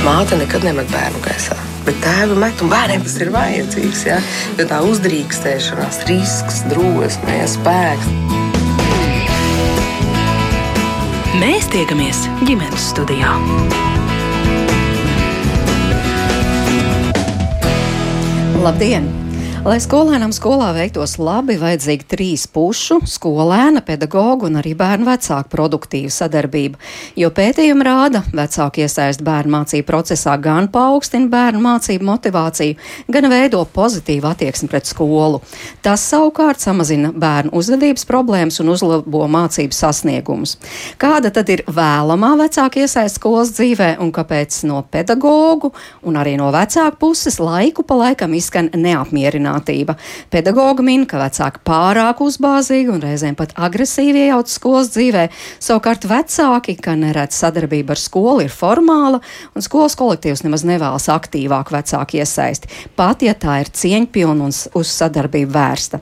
Māte nekad nemet bērnu gaisā. Bet tēva met, un bērniem tas ir vajadzīgs. Ja? Jo tā uzdrīkstēšanās, risks, drosme, spēks. Mēs tiekamies ģimenes studijā. Labdien! Lai skolēnam skolā veiktos labi, vajadzīga trīs pušu - skolēna, pedagoģa un arī bērnu vecāku produktīva sadarbība. Jo pētījumi rāda, vecāki iesaist bērnu mācību procesā gan paaugstina bērnu mācību motivāciju, gan veido pozitīvu attieksmi pret skolu. Tas savukārt samazina bērnu uzvedības problēmas un uzlabo mācību sasniegumus. Kāda tad ir vēlamā vecāka iesaist skolas dzīvē un kāpēc no pedagoģu un arī no vecāku puses laiku pa laikam izskan neapmierinātība? Nodarbinātība. Pedagoga min, ka vecāki pārāk uzbāzīgi un reizēm pat agresīvi iejauc skolas dzīvē, savukārt vecāki, ka neredz sadarbība ar skolu, ir formāla, un skolas kolektīvs nemaz nevēlas aktīvāk vecāku iesaisti, pat ja tā ir cieņpilna un uz sadarbību vērsta.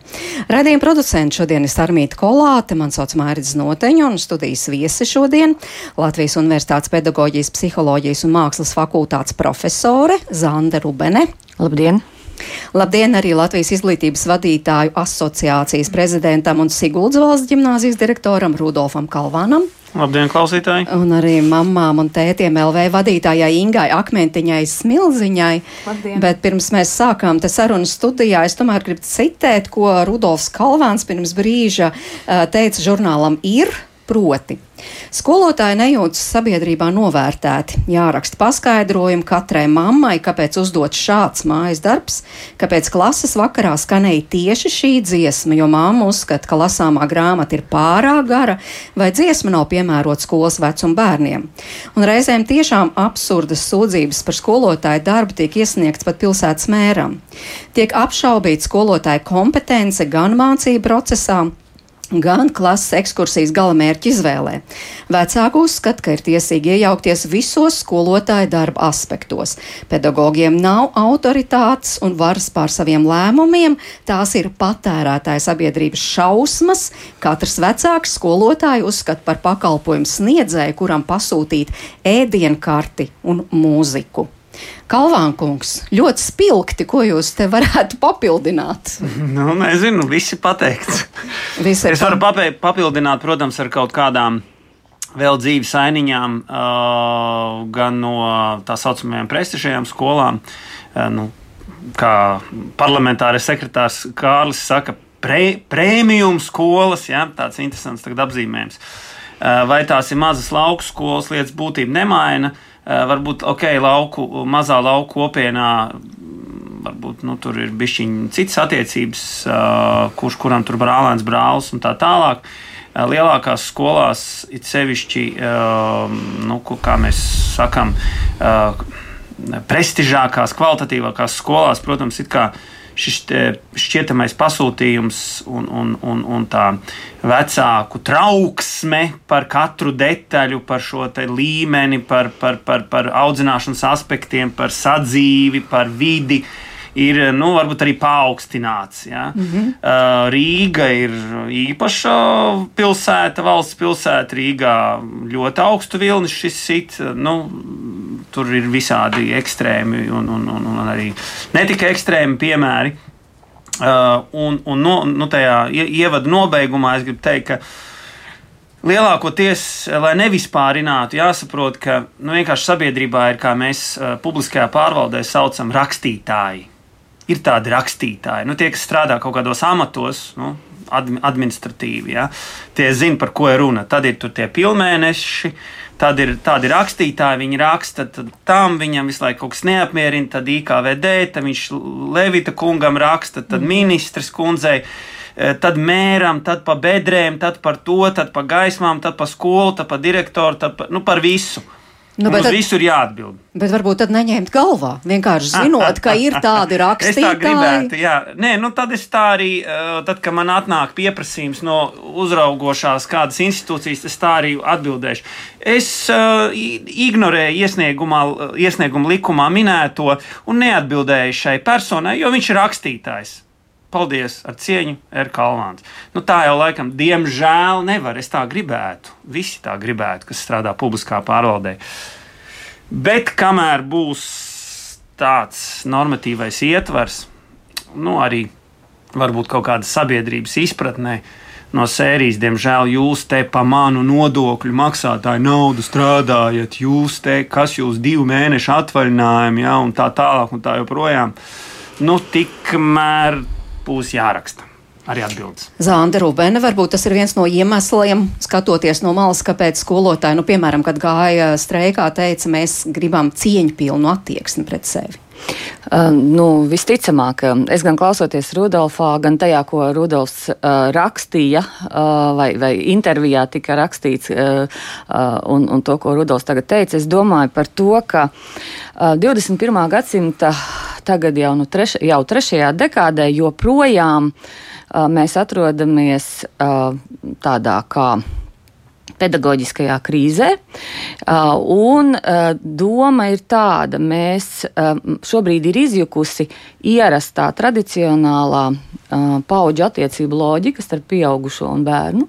Radījuma producents šodien ir Armīta Kolāte, man sauc Mērķis Noteņa un studijas viesi šodien Latvijas Universitātes pedagoģijas, psiholoģijas un mākslas fakultātes profesore Zanda Rubene. Labdien! Labdien arī Latvijas izglītības vadītāju asociācijas prezidentam un Siguldas valsts ģimnāzijas direktoram Rudolfam Kalvānam. Labdien, klausītāji! Un arī mamām un tētiem LV vadītājai Ingai Akmentiņai Smilziņai. Labdien. Bet pirms mēs sākām te sarunu studijā, es tomēr gribu citēt, ko Rudolfs Kalvāns pirms brīža teica žurnālam Ir proti. Skolotāji nejūtas sabiedrībā novērtēti. Jāraksta paskaidrojumi katrai mammai, kāpēc uzdot šāds mājas darbs, kāpēc klases vakarā skanēja tieši šī dziesma, jo mamma uzskata, ka lasāmā grāmata ir pārāk gara vai dziesma nav piemērota skolas vecuma bērniem. Un reizēm tiešām absurdas sūdzības par skolotāju darbu tiek iesniegts pat pilsētas mēram. Tiek apšaubīta skolotāja kompetence gan mācību procesā, gan klases ekskursijas galamērķa izvēlē. Vecāki uzskata, ka ir tiesīgi iejaukties visos skolotāja darba aspektos. Pedagogiem nav autoritātes un varas pār saviem lēmumiem, tās ir patērētāja sabiedrības šausmas. Katrs vecāks skolotāju uzskata par pakalpojumu sniedzēju, kuram pasūtīt ēdienkarti un mūziku. Kalvānkungs, ļoti spilgti, ko jūs te varētu papildināt? Nu, nezinu, viss ir pateikts. Viss ir es varu papildināt, protams, ar kaut kādām vēl dzīves ainiņām, gan no tā saucamajām prestižajām skolām. Nu, kā parlamentārais sekretārs Kārlis saka, pre, prēmijum skolas, ja, tāds interesants apzīmējums. Vai tās ir mazas lauku skolas, lietas būtība nemaina. Uh, varbūt ok, lauku, mazā lauku kopienā. Varbūt nu, tur ir bijis citas attiecības, uh, kurš kuram tur brālēns, brālis un tā tālāk. Uh, lielākās skolās, it sevišķi, nu, kā mēs sakām, prestižākās, kvalitatīvākās skolās, protams, ir kā šis šķietamais pasūtījums un, un, un, un tā vecāku trauksme par katru detaļu, par šo līmeni, par, par, par, par audzināšanas aspektiem, par sadzīvi, par vidi. Ir nu, varbūt arī paaugstināts. Ja? Mm -hmm. uh, Rīga ir īpaša pilsēta, valsts pilsēta. Rīgā ļoti augstu vilni šis sit. Nu, tur ir visādi ekstrēmi un, un, un, un arī ne tikai ekstrēmi piemēri. Uh, un un no, nu, tajā ievada nobeigumā es gribu teikt, ka lielākoties, lai nevispārinātu, jāsaprot, ka nu, vienkārši sabiedrībā ir, kā mēs uh, publiskajā pārvaldē saucam, rakstītāji. Ir tādi rakstītāji, nu, tie, kas strādā kaut kādos amatos, nu, administratīvi. Ja? Tie zina, par ko ir runa. Tad ir tie pilnmēneši, tad ir tādi rakstītāji, viņi raksta tam, viņam visu laiku kaut kas neapmierina, tad IKVD, tad viņš Levita kungam raksta, tad mm. ministrs kundzei. E, tad mēram, tad pa bedrēm, tad par to, tad pa gaismām, tad pa skolu, tad pa direktoru, tad pa, nu, par visu. Nu, bet tad, visur jāatbild. Bet varbūt tad neņemt galvā. Vienkārši zinot, ka ir tādi rakstītāji. es tā gribētu, jā. Nē, nu tad es tā arī, tad, kad man atnāk pieprasījums no uzraugošās kādas institūcijas, es tā arī atbildēšu. Es uh, ignorēju iesniegumā, iesnieguma likumā minēto un neatbildēju šai personai, jo viņš ir rakstītājs. Paldies, ar cieņu, ir Kalvāns. Nu, tā jau laikam, diemžēl, nevar. Es tā gribētu. Visi tā gribētu, kas strādā publiskā pārvaldē. Bet kamēr būs tāds normatīvais ietvers, nu, arī varbūt kaut kāda sabiedrības izpratnē. No sērijas, diemžēl, jūs te pa manu nodokļu maksātāju naudu strādājat, jūs te, kas jūs divu mēnešu atvaļinājumu, ja, un tā tālāk, un tā joprojām. Nu, tikmēr būs jāraksta arī atbildes. Zanda Rubēna, varbūt tas ir viens no iemesliem, skatoties no malas, kāpēc skolotāji, nu, piemēram, kad gāja streikā, teica, mēs gribam cieņpilnu attieksmi pret sevi. Uh, nu, visticamāk, es gan klausoties Rudolfā, gan tajā, ko Rudolfs uh, rakstīja, uh, vai, vai intervijā tika rakstīts, uh, uh, un, un to, ko Rudolfs tagad teica, es domāju par to, ka uh, 21. gadsimta tagad jau, nu, treš, jau trešajā dekādē joprojām uh, mēs atrodamies uh, tādā kā pedagoģiskajā krīzē. Un doma ir tāda, mēs šobrīd ir izjukusi ierastā tradicionālā paudžu attiecību loģika starp pieaugušo un bērnu.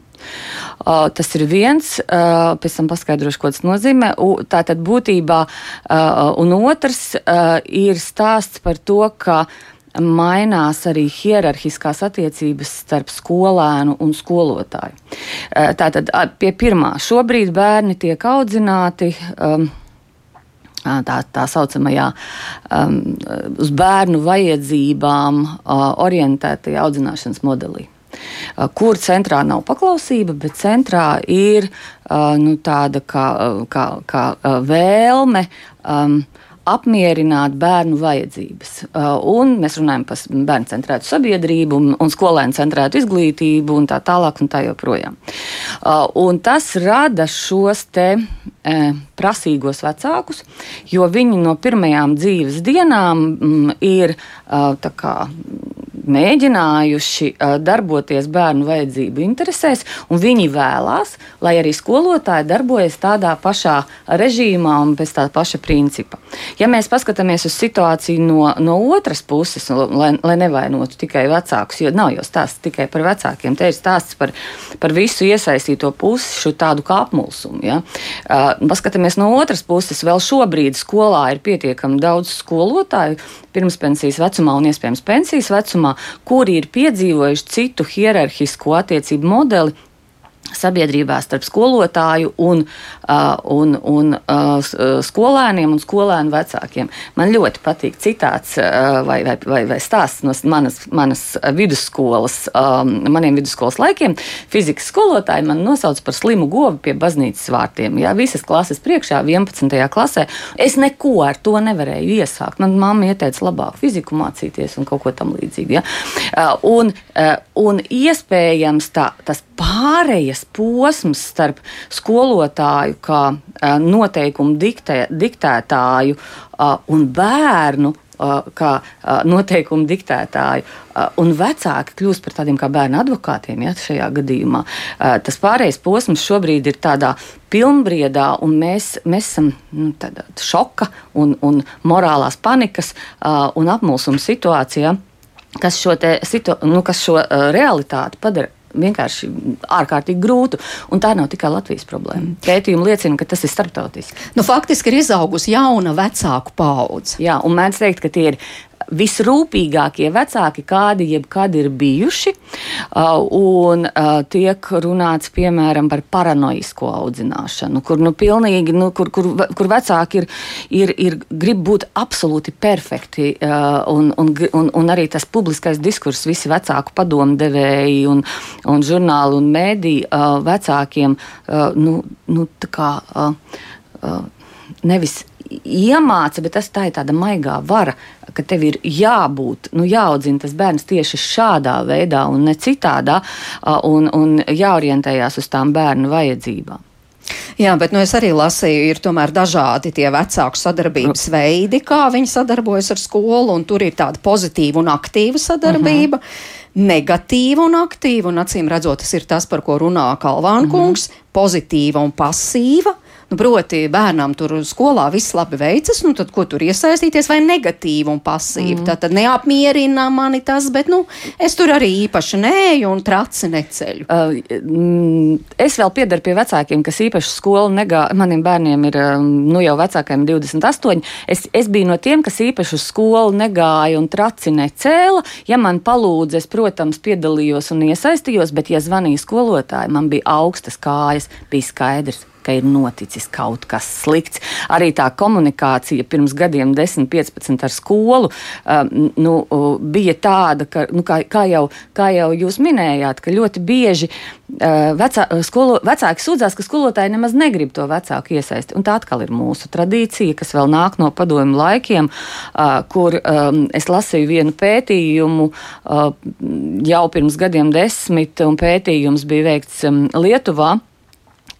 Uh, tas ir viens, uh, pēc tam paskaidrošu, ko tas nozīmē. U, tā tad būtībā, uh, un otrs ir stāsts par to, ka mainās arī hierarhiskās attiecības starp skolēnu un skolotāju. Eh, tātad pie pirmā šobrīd bērni tiek audzināti. Um, Tā, tā saucamajā um, uz bērnu vajadzībām uh, orientētajā audzināšanas modelī, uh, kur centrā nav paklausība, bet centrā ir uh, nu, tāda kā, kā, kā vēlme um, apmierināt bērnu vajadzības. Uh, un mēs runājam par bērnu centrētu sabiedrību un, skolēnu centrētu izglītību un tā tālāk un tā joprojām. Uh, un tas rada šos te uh, prasīgos vecākus, jo viņi no pirmajām dzīves dienām mm, ir tā kā mēģinājuši uh, darboties bērnu vajadzību interesēs, un viņi vēlās, lai arī skolotāji darbojas tādā pašā režīmā un pēc tā paša principa. Ja mēs paskatāmies uz situāciju no, no otras puses, lai, lai nevainotu tikai vecākus, jo nav jau stāsts tikai par vecākiem, te ir stāsts par, par visu iesaistīto pusi, šo tādu kā apmulsumu. Ja? Uh, paskatāmies no otras puses, vēl šobrīd skolā ir pietiekami daudz skolotāju, pirmspensijas vecumā un iespējams pensijas vecumā, kuri ir piedzīvojuši citu hierarhisko attiecību modeli, sabiedrībā starp skolotāju un, un, un skolēniem un skolēnu vecākiem. Man ļoti patīk citāts vai, vai, vai, vai stāsts no manas, manas vidusskolas, maniem vidusskolas laikiem. Fizikas skolotāji man nosauca par slimu govu pie baznīcas vārtiem. Jā, visas klases priekšā, 11. klasē. Es neko ar to nevarēju iesākt. Man mamma ieteica labāk fiziku mācīties un kaut ko tam līdzīgu. Ja? Un, un iespējams tā, tas pārējas posms starp skolotāju kā noteikumu diktē, diktētāju un bērnu kā noteikumu diktētāju, un vecāki kļūst par tādiem kā bērnu advokātiem. Ja, šajā gadījumā tas pārējais posms šobrīd ir tādā pilnbriedā, un mēs, mēs esam nu, šoka un, un morālās panikas un apmulsuma situācijā. Kas šo, situ, nu, kas šo uh, realitāti padara vienkārši ārkārtīgi grūtu. Un tā nav tikai Latvijas problēma. Mm. Pētījumi liecina, ka tas ir starptautiski. Nu, faktiski ir izaugusi jauna vecāku paudze. Jā, un mēdz teikt, ka tie ir visrūpīgākie vecāki, kādi jebkad ir bijuši. Uh, un uh, tiek runāts piemēram par paranoisko audzināšanu, kur, nu, pilnīgi, nu, kur, kur, kur vecāki ir, ir, ir grib būt absolūti perfekti. Uh, un, un, un, un arī tas publiskais diskurss, visi vecāku padomdevēji un, un žurnāli un mēdī vecākiem nu, nu, kā, nevis iemāca, bet tas tā ir tāda maigā vara, ka tev ir jābūt, nu, jāaudzina tas bērns tieši šādā veidā un ne citādā, un, un jāorientējās uz tām bērnu vajadzībām. Jā, bet nu, es arī lasīju, ir tomēr dažādi tie vecāku sadarbības nu. veidi, kā viņi sadarbojas ar skolu, un tur ir tāda pozitīva un aktīva sadarbība. Uh -huh negatīva un aktīva, un acīm redzot, tas ir tas, par ko runā Kalvāna uh mhm. -huh. kungs, pozitīva un pasīva, Nu, proti, bērnam tur skolā viss labi veicas, nu tad ko tur iesaistīties, vai negatīvi un pasīvi. Mm. Tā tad neapmierina mani tas, bet nu, es tur arī īpaši nēju un traci neceļu. Uh, es vēl piedaru pie vecākiem, kas īpaši skolu negā. Maniem bērniem ir nu, jau vecākajiem 28. Es, es biju no tiem, kas īpaši uz skolu negāja un traci necēla. Ja man palūdza, es, protams, piedalījos un iesaistījos, bet, ja zvanīja skolotāji, man bija augstas kājas, bija skaidrs ka ir noticis kaut kas slikts. Arī tā komunikācija pirms gadiem, 10, 15 ar skolu, um, nu, bija tāda, ka, nu, kā, kā, jau, kā jau jūs minējāt, ka ļoti bieži uh, vecā, skolo, vecāki sūdzās, ka skolotāji nemaz negrib to vecāku iesaisti. Un tā atkal ir mūsu tradīcija, kas vēl nāk no padomju laikiem, uh, kur um, es lasīju vienu pētījumu uh, jau pirms gadiem desmit, un pētījums bija veikts um, Lietuvā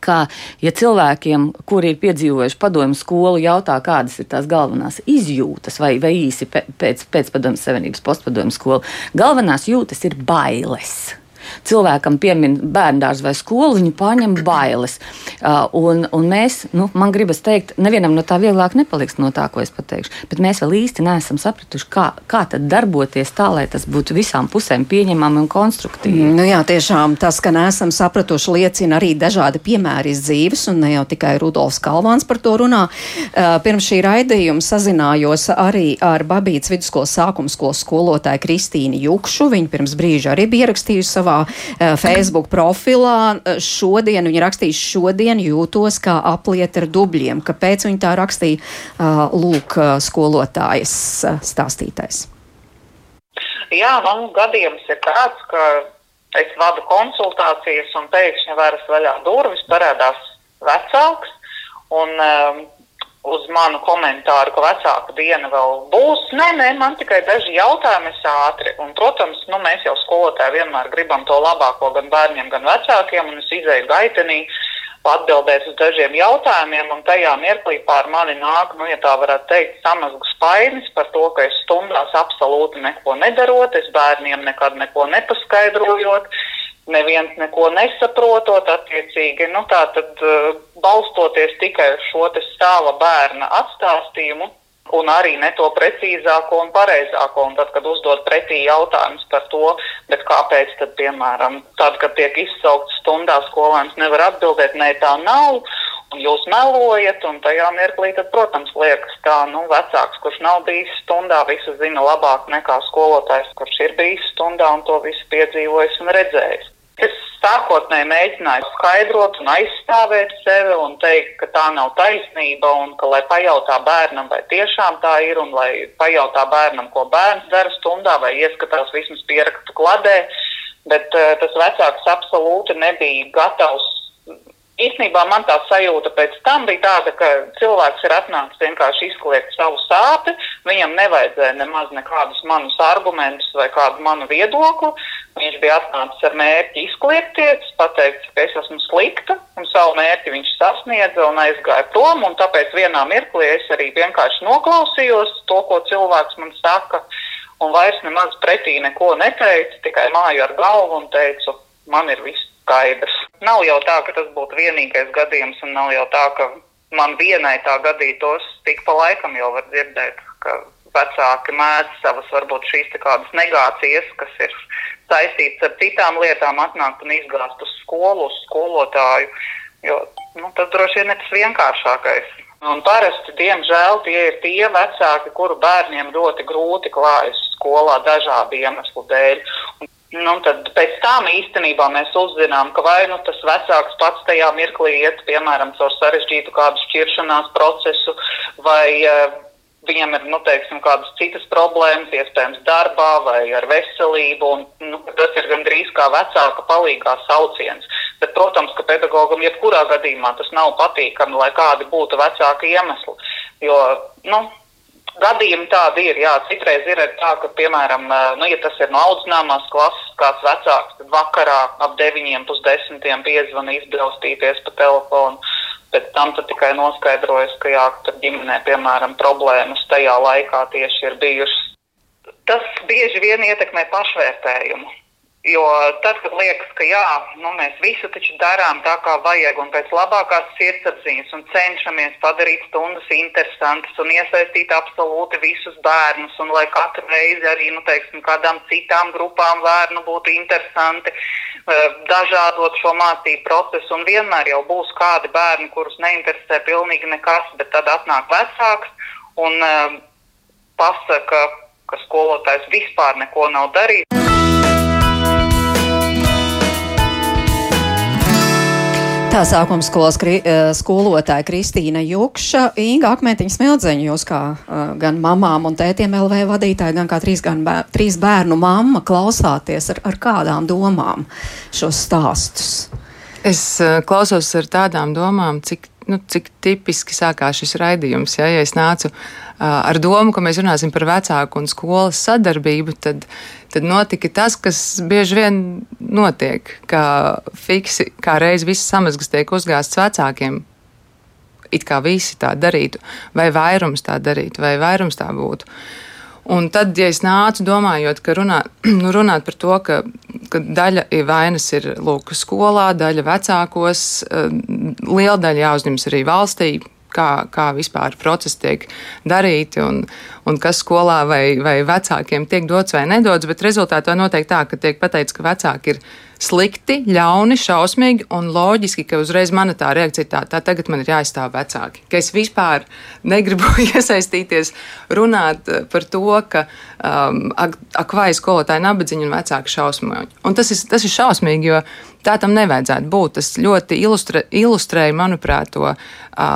ka, ja cilvēkiem, kuri ir piedzīvojuši padomju skolu, jautā, kādas ir tās galvenās izjūtas, vai, vai īsi pēc, pēc padomju savienības postpadomju skolu, galvenās jūtas ir bailes cilvēkam piemin bērndārs vai skolu, viņu pārņem bailes. Uh, un, un mēs, nu, man gribas teikt, nevienam no tā vieglāk nepaliks no tā, ko es pateikšu, bet mēs vēl īsti neesam sapratuši, kā, kā tad darboties tā, lai tas būtu visām pusēm pieņemami un konstruktīvi. Nu jā, tiešām tas, ka neesam sapratuši, liecina arī dažādi piemēri iz dzīves, un ne jau tikai Rudolfs Kalvāns par to runā. Uh, pirms šī raidījuma sazinājos arī ar Babītas vidusskolas sākuma skolas skolotāju Kristīnu Jukšu. Viņa pirms brīža arī bija ierakstījusi savā uh, Facebook profilā. Uh, šodien viņa rakstīs, šodien jūtos kā apliet ar dubļiem. Kāpēc viņa tā rakstīja? Uh, lūk, skolotājas stāstītais. Jā, man gadījums ir tāds, ka es vadu konsultācijas un pēkšņi varas vaļā durvis, parādās vecāks. Un, um, uz manu komentāru, ka vecāku diena vēl būs. Nē, nē, man tikai daži jautājumi, ātri. Un, protams, nu, mēs jau skolotāji vienmēr gribam to labāko gan bērniem, gan vecākiem, un es izēju gaitenī atbildēt uz dažiem jautājumiem, un tajā mirklī pār mani nāk, nu, ja tā varētu teikt, samazgas spainis par to, ka es stundās absolūti neko nedarot, es bērniem nekad neko nepaskaidrojot, neviens neko nesaprotot, attiecīgi, nu tā tad uh, balstoties tikai uz šo te sava bērna atstāstījumu un arī ne to precīzāko un pareizāko. Un tad, kad uzdod pretī jautājumus par to, kāpēc, tad, piemēram, tad, kad tiek izsaukts stundā skolēns, nevar atbildēt, nē, tā nav. Un jūs melojat, un tajā mirklī, tad, protams, liekas, tā, nu, vecāks, kurš nav bijis stundā, visu zina labāk nekā skolotājs, kurš ir bijis stundā un to visu piedzīvojis un redzējis. Es sākotnēji mēģināju skaidrot un aizstāvēt sevi un teikt, ka tā nav taisnība un ka, lai pajautā bērnam, vai tiešām tā ir, un lai pajautā bērnam, ko bērns dara stundā, vai ieskatās vismaz pierakstu kladē. Bet uh, tas vecāks absolūti nebija gatavs īstenībā man tā sajūta pēc tam bija tāda, ka cilvēks ir atnācis vienkārši izkliegt savu sāpi. Viņam nevajadzēja nemaz nekādus manus argumentus vai kādu manu viedokli. Viņš bija atnācis ar mērķi izkliegties, pateikt, ka es esmu slikta, un savu mērķi viņš sasniedza un aizgāja prom. Tāpēc vienā mirklī es arī vienkārši noklausījos to, ko cilvēks man saka, un vairs nemaz pretī neko neteicu, tikai māju ar galvu un teicu, man ir viss skaidrs. Nav jau tā, ka tas būtu vienīgais gadījums, un nav jau tā, ka man vienai tā gadītos. Tik pa laikam jau var dzirdēt, ka vecāki mēdz savas varbūt šīs kādas negācijas, kas ir saistītas ar citām lietām, atnākt un izgāzt uz skolu, uz skolotāju. Jo nu, tas droši vien ir tas vienkāršākais. Un parasti, diemžēl, tie ir tie vecāki, kuru bērniem ļoti grūti klājas skolā dažādu iemeslu dēļ. Un Nu, tad pēc tam īstenībā mēs uzzinām, ka vai nu tas vecāks pats tajā mirklī iet, piemēram, caur sarežģītu kādu šķiršanās procesu, vai uh, viņam ir, nu, teiksim, kādas citas problēmas, iespējams, darbā vai ar veselību, un nu, tas ir gandrīz kā vecāka palīgā sauciens. Bet, protams, ka pedagogam jebkurā gadījumā tas nav patīkami, lai kādi būtu vecāki iemesli, jo, nu, Gadījumi tādi ir, jā, citreiz ir tā, ka, piemēram, nu, ja tas ir no audzināmās klases, kāds vecāks, tad vakarā ap 9, pusdesmitiem piezvana izbraustīties pa telefonu. Pēc tam tikai noskaidrojas, ka jā, tur ģimenē, piemēram, problēmas tajā laikā tieši ir bijušas. Tas bieži vien ietekmē pašvērtējumu. Jo tad, kad liekas, ka jā, nu, mēs visu taču darām tā, kā vajag, un pēc labākās sirdsapziņas, un cenšamies padarīt stundas interesantas un iesaistīt absolūti visus bērnus, un lai katru reizi arī nu, teiksim, kādām citām grupām bērnu būtu interesanti, eh, dažādot šo mācību procesu, un vienmēr jau būs kādi bērni, kurus neinteresē pilnīgi nekas, bet tad atnāk vecāks un uh, pasaka, ka skolotājs vispār neko nav darījis. Tā sākuma skolas kri, eh, skolotāja Kristīna Jukša, Inga Akmentiņa Smildziņa, jūs kā uh, gan mamām un tētiem LV vadītāji, gan kā trīs, gan bēr, trīs bērnu mamma klausāties ar, ar kādām domām šos stāstus? Es uh, klausos ar tādām domām, cik nu, cik tipiski sākās šis raidījums. Ja, ja es nācu uh, ar domu, ka mēs runāsim par vecāku un skolas sadarbību, tad, tad notika tas, kas bieži vien notiek, kā fiksi, kā reiz viss samazgas tiek uzgāsts vecākiem. It kā visi tā darītu, vai vairums tā darītu, vai vairums tā būtu. Un tad, ja es nācu domājot, ka runā, nu, runāt par to, ka, ka daļa vainas ir lūk, skolā, daļa vecākos, eh, liela daļa jāuzņemas arī valstī, kā, kā vispār procesi tiek darīti un, un kas skolā vai, vai vecākiem tiek dots vai nedots. Bet rezultātā noteikti tā, ka tiek pateikts, ka vecāki ir slikti, ļauni, šausmīgi un loģiski, ka uzreiz mana tā reakcija ir tā, tā tagad man ir jāizstāv vecāki. Ka es vispār negribu iesaistīties, runāt eh, par to, ka um, ak, ak vai skolotāji nabadzīņi un vecāki šausmoņi. Un tas ir, tas ir šausmīgi, jo tā tam nevajadzētu būt. Tas ļoti ilustrē, ilustrēja, manuprāt, to uh,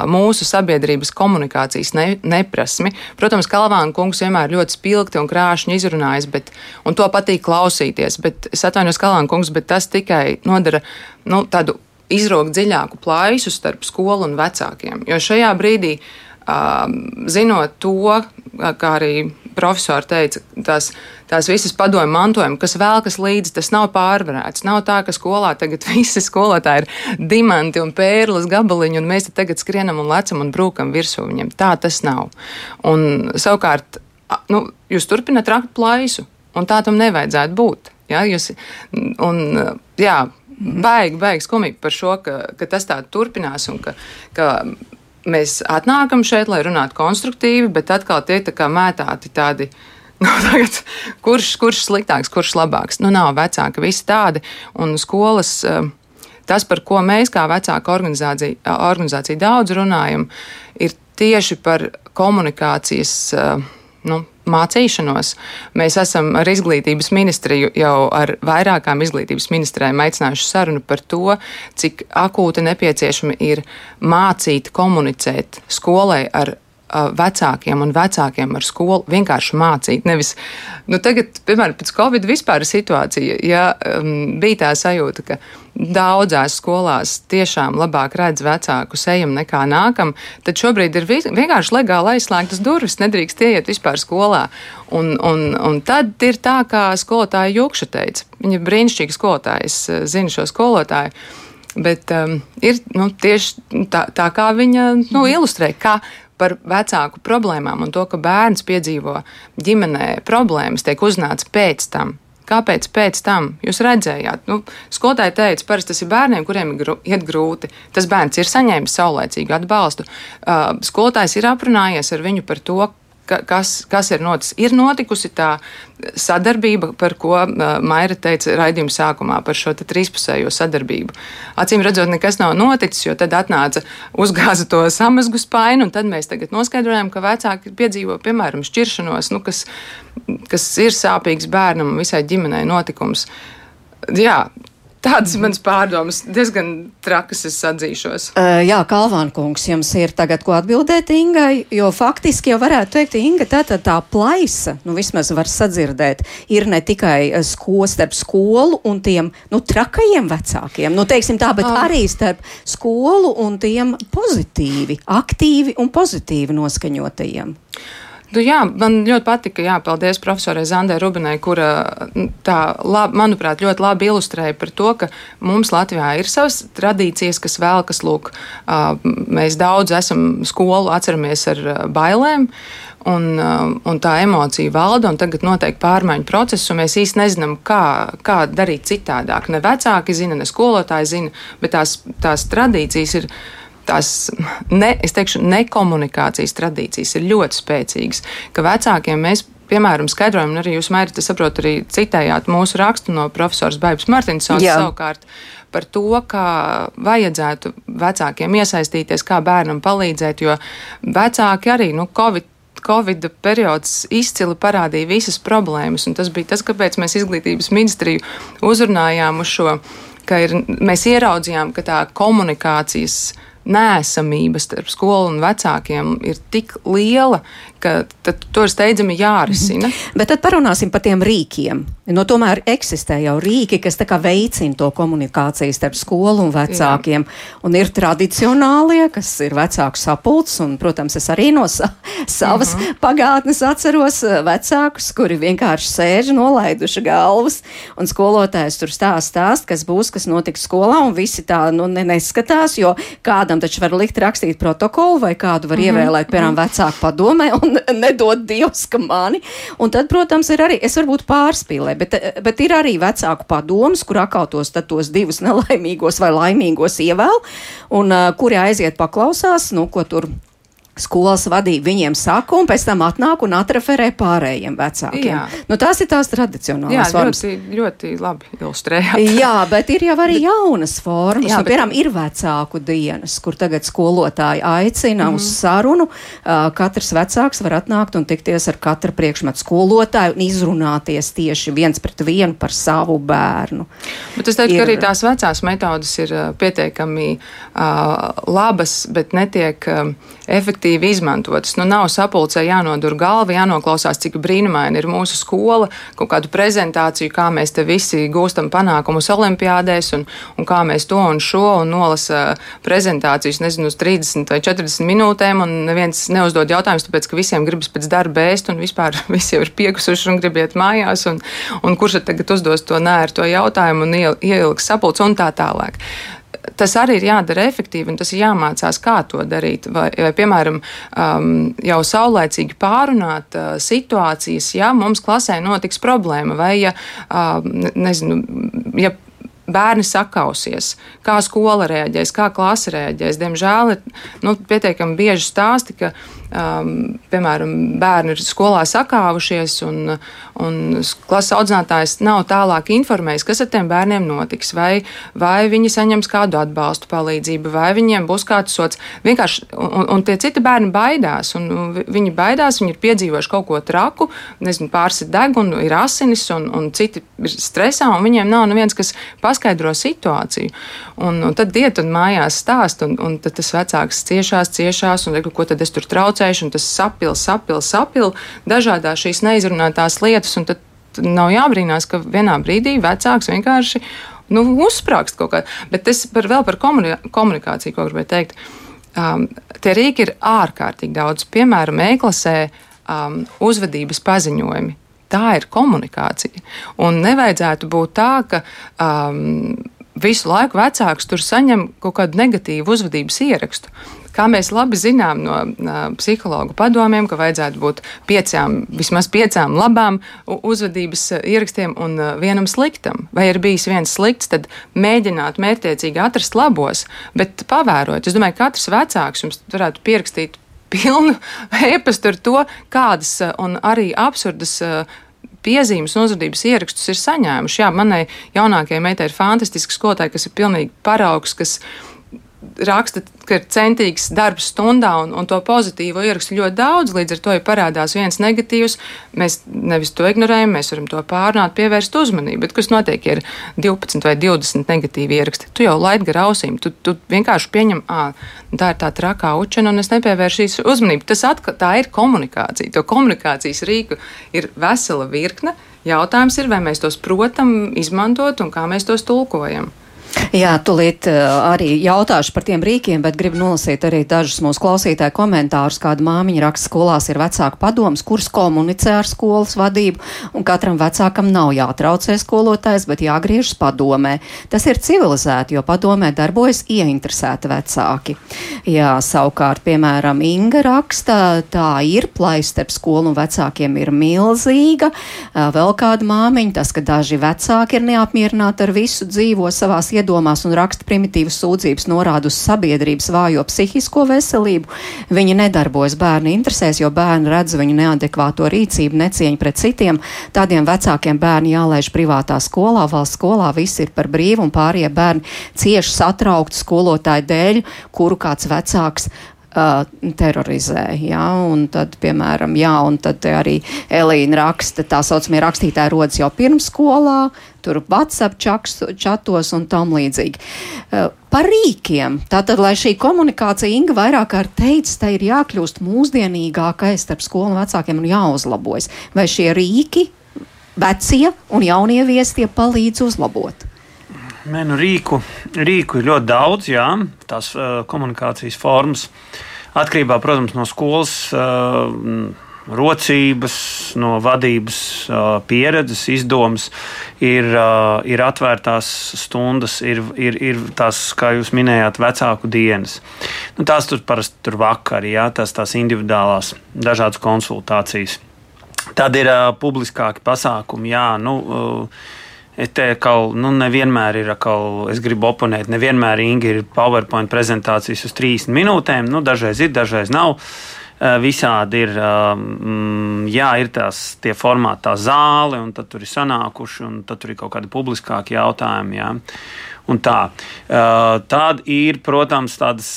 mūsu sabiedrības komunikācijas ne, neprasmi. Protams, Kalvāna kungs vienmēr ļoti spilgti un krāšņi izrunājas, bet, un to patīk klausīties. Bet es atvainojos, Kalvāna kungs, bet tas tikai nodara nu, tādu izraugt dziļāku plaisu starp skolu un vecākiem. Jo šajā brīdī, um, zinot to, kā arī profesori teica, tās, tās visas padomju mantojumi, kas velkas līdzi, tas nav pārvarēts. Nav tā, ka skolā tagad visi skolotāji ir diamanti un pērles gabaliņi, un mēs tagad skrienam un lecam un brūkam virsū viņiem. Tā tas nav. Un savukārt, nu, jūs turpināt rakt plaisu, un tā tam nevajadzētu būt. Ja, jūs, un, jā, baigi, baigi skumīgi par šo, ka, ka tas tā turpinās un ka, ka mēs atnākam šeit, lai runātu konstruktīvi, bet atkal tie tā kā mētāti tādi. Nu, tagad, kurš, kurš sliktāks, kurš labāks? Nu, nav vecāki, visi tādi. Un skolas, eh, tas, par ko mēs kā vecāka organizācija, organizācija daudz runājam, ir tieši par komunikācijas eh, nu, mācīšanos. Mēs esam ar izglītības ministriju jau ar vairākām izglītības ministrēm aicinājuši sarunu par to, cik akūti nepieciešami ir mācīt, komunicēt skolai ar vecākiem un vecākiem ar skolu vienkārši mācīt. Nevis, nu tagad, piemēram, pēc Covid vispār situācija, ja um, bija tā sajūta, ka daudzās skolās tiešām labāk redz vecāku sejam nekā nākam, tad šobrīd ir vienkārši legāli aizslēgtas durvis, nedrīkst ieiet vispār skolā. Un, un, un tad ir tā, kā skolotāja Jukša teica. Viņa ir brīnišķīga skolotāja, es zinu šo skolotāju. Bet um, ir nu, tieši tā, tā, kā viņa nu, ilustrē, kā par vecāku problēmām un to, ka bērns piedzīvo ģimenē problēmas, tiek uznāts pēc tam. Kāpēc pēc tam jūs redzējāt? Nu, skolotāji teica, parasti tas ir bērniem, kuriem ir iet grūti. Tas bērns ir saņēmis saulēcīgu atbalstu. Uh, skolotājs ir aprunājies ar viņu par to, kas, kas ir noticis. Ir notikusi tā sadarbība, par ko uh, Maira teica raidījuma sākumā, par šo trīspusējo sadarbību. Acīm redzot, nekas nav noticis, jo tad atnāca uzgāza to samazgu spainu, un tad mēs tagad noskaidrojam, ka vecāki piedzīvo, piemēram, šķiršanos, nu, kas, kas ir sāpīgs bērnam un visai ģimenei notikums. Jā, Tādas manas pārdomas diezgan trakas, es atzīšos. Uh, jā, Kalvāna kungs, jums ir tagad ko atbildēt Ingai, jo faktiski jau varētu teikt, Inga, tā, tā, tā plaisa, nu vismaz var sadzirdēt, ir ne tikai sko, starp skolu un tiem, nu, trakajiem vecākiem, nu, teiksim tā, bet ah. arī starp skolu un tiem pozitīvi, aktīvi un pozitīvi noskaņotajiem. Nu, jā, man ļoti patika, jā, paldies profesorai Zandai Rubinai, kura tā, lab, manuprāt, ļoti labi ilustrēja par to, ka mums Latvijā ir savas tradīcijas, kas vēl, kas, lūk, mēs daudz esam skolu atceramies ar bailēm. Un, un tā emocija valda, un tagad notiek pārmaiņu process, un mēs īsti nezinām, kā, kā darīt citādāk. Ne vecāki zina, ne skolotāji zina, bet tās, tās tradīcijas ir tās ne, teikšu, nekomunikācijas tradīcijas ir ļoti spēcīgas, ka vecākiem mēs. Piemēram, skaidrojam, un arī jūs, Mērķis, es saprotu, arī citējāt mūsu rakstu no profesora Baibas Martinsons savukārt par to, kā vajadzētu vecākiem iesaistīties, kā bērnam palīdzēt, jo vecāki arī, nu, Covid Covid periods izcili parādīja visas problēmas, un tas bija tas, kāpēc mēs izglītības ministriju uzrunājām uz šo, ka ir, mēs ieraudzījām, ka tā komunikācijas nēsamība starp skolu un vecākiem ir tik liela, ka to ir steidzami jārisina. -hmm. Bet tad parunāsim par tiem rīkiem. No, tomēr eksistē jau rīki, kas veicina to komunikāciju starp skolu un vecākiem. Jā. Un ir tradicionālie, kas ir vecāku sapulcs, un, protams, es arī no sa savas mm -hmm. pagātnes atceros eh, vecākus, kuri vienkārši sēž nolaiduši galvas, un skolotājs tur stāst, stāst, kas būs, kas notiks skolā, un visi tā nu, neskatās, jo kādam taču var likt rakstīt protokolu, vai kādu var mm -hmm. ievēlēt, piemēram, vecāku padomē, un nedod Dievs, ka mani. Un tad, protams, ir arī, es varbūt pārspīlēju, bet, bet ir arī vecāku padoms, kur akautos tos divus nelaimīgos vai laimīgos ievēl, un uh, kuri aiziet paklausās, nu, ko tur skolas vadība viņiem saka, un pēc tam atnāk un atreferē pārējiem vecākiem. Jā. Nu, tās ir tās tradicionālās jā, formas. Ļoti, ļoti labi ilustrējāt. jā, bet ir jau arī jaunas formas. Jā, nu, bet... Piemēram, ir vecāku dienas, kur tagad skolotāji aicina mm. uz sarunu. Uh, katrs vecāks var atnākt un tikties ar katru priekšmetu skolotāju un izrunāties tieši viens pret vienu par savu bērnu. Bet es teiktu, ir... ka arī tās vecās metodas ir pietiekami uh, labas, bet netiek uh, efektīvi izmantotas. Nu, nav sapulcē jānodur galva, jānoklausās, cik brīnumaini ir mūsu skola, kaut kādu prezentāciju, kā mēs te visi gūstam panākumus olimpiādēs, un, un kā mēs to un šo un nolasa prezentācijas, nezinu, uz 30 vai 40 minūtēm, un neviens neuzdod jautājumus, tāpēc, ka visiem gribas pēc darba ēst, un vispār visi jau ir piekusuši un grib iet mājās, un, un kurš tad tagad uzdos to nērto jautājumu un ieliks sapulci un tā tālāk tas arī ir jādara efektīvi, un tas ir jāmācās, kā to darīt. Vai, vai piemēram, um, jau saulēcīgi pārunāt uh, situācijas, ja mums klasē notiks problēma, vai ja, uh, nezinu, ja bērni sakausies, kā skola reaģēs, kā klase reaģēs. Diemžēl ir nu, pietiekami bieži stāsti, ka um, piemēram, bērni ir skolā sakāvušies, un, un klases audzinātājs nav tālāk informējis, kas ar tiem bērniem notiks, vai, vai viņi saņems kādu atbalstu, palīdzību, vai viņiem būs kāds sots. Vienkārši, un, un tie citi bērni baidās, un viņi baidās, viņi ir piedzīvojuši kaut ko traku, nezinu, pāris ir deguna, ir asinis, un, un citi ir stresā, un viņiem nav neviens, kas paskaidro situāciju. Un, un tad iet un mājās stāst, un, un tad tas vecāks ciešās, ciešās, un ko tad es tur traucēju traucējuši, un tas sapil, sapil, sapil dažādās šīs neizrunātās lietas. Tad nav jābrīnās, ka vienā brīdī vecāks vienkārši nu, uzsprāgst kaut kā. Bet es par, vēl par komunikāciju, ko gribēju teikt. Um, tie rīki ir ārkārtīgi daudz. Piemēram, e-klasē um, uzvedības paziņojumi. Tā ir komunikācija. Un nevajadzētu būt tā, ka um, visu laiku vecāks tur saņem kaut kādu negatīvu uzvedības ierakstu. Kā mēs labi zinām no uh, psihologu padomiem, ka vajadzētu būt piecām, vismaz piecām labām uzvedības ierakstiem un uh, vienam sliktam. Vai ir bijis viens slikts, tad mēģināt mērķiecīgi atrast labos, bet pavērot. Es domāju, ka katrs vecāks jums varētu pierakstīt pilnu e-pastu ar to, kādas un arī absurdas piezīmes un uzvedības ierakstus ir saņēmuši. Jā, manai jaunākajai meitai ir fantastisks skolotāji, kas ir pilnīgi paraugs, kas raksta, ka ir centīgs darbs stundā un, un to pozitīvo ierakstu ļoti daudz. Līdz ar to, ja parādās viens negatīvs, mēs nevis to ignorējam, mēs varam to pārnāt, pievērst uzmanību. Bet kas notiek, ja ir 12 vai 20 negatīvi ieraksti? Tu jau laid gar ausīm, tu, tu vienkārši pieņem, ah, tā ir tā trakā učena un es nepievēršīšu uzmanību. Tas atkal tā ir komunikācija. To komunikācijas rīku ir vesela virkne. Jautājums ir, vai mēs tos protam izmantot un kā mēs tos tulkojam. Jā, tūlīt uh, arī jautāšu par tiem rīkiem, bet gribu nolasīt arī dažus mūsu klausītāju komentārus. Kāda māmiņa raksta skolās ir vecāku padoms, kurš komunicē ar skolas vadību, un katram vecākam nav jātraucē skolotājs, bet jāgriežas padomē. Tas ir civilizēti, jo padomē darbojas ieinteresēti vecāki. Jā, savukārt, piemēram, Inga raksta, tā ir plaistarp skolu un vecākiem ir milzīga. Uh, vēl kāda māmiņa, tas, ka daži vecāki ir neapmierināti ar visu dzīvo savās iedomās iedomās un raksta primitīvas sūdzības norāda uz sabiedrības vājo psihisko veselību. Viņi nedarbojas bērnu interesēs, jo bērni redz viņu neadekvāto rīcību, necieņu pret citiem. Tādiem vecākiem bērni jālaiž privātā skolā, valsts skolā, viss ir par brīvu un pārējie bērni cieši satraukti skolotāju dēļ, kuru kāds vecāks uh, terorizē. Ja? Un tad, piemēram, jā, un tad arī Elīna raksta, tā saucamie rakstītāji rodas jau pirms skolā, tur WhatsApp čaks, čatos un tam līdzīgi. Uh, par rīkiem. Tātad, lai šī komunikācija Inga vairāk kārt teica, tai ir jākļūst mūsdienīgākai starp skolu un vecākiem un jāuzlabojas. Vai šie rīki, vecie un jaunie viestie palīdz uzlabot? Nē, nu rīku, rīku ir ļoti daudz, jā, tās uh, komunikācijas formas. Atkarībā, protams, no skolas uh, rocības, no vadības uh, pieredzes, izdomas, ir, uh, ir atvērtās stundas, ir, ir, ir tās, kā jūs minējāt, vecāku dienas. Nu, tās tur parasti tur vakarī, jā, tās, tās individuālās dažādas konsultācijas. Tad ir uh, publiskāki pasākumi, jā. Nu, uh, Te atkal, nu, nevienmēr ir, atkal, es gribu oponēt, nevienmēr ir PowerPoint prezentācijas uz 30 minūtēm. Nu, dažreiz ir, dažreiz nav. Visādi ir, jā, ir tās tie formāti, tā zāle, un tad tur ir sanākuši, un tad tur ir kaut kādi publiskāki jautājumi. Jā un tā. Uh, tad ir, protams, tādas,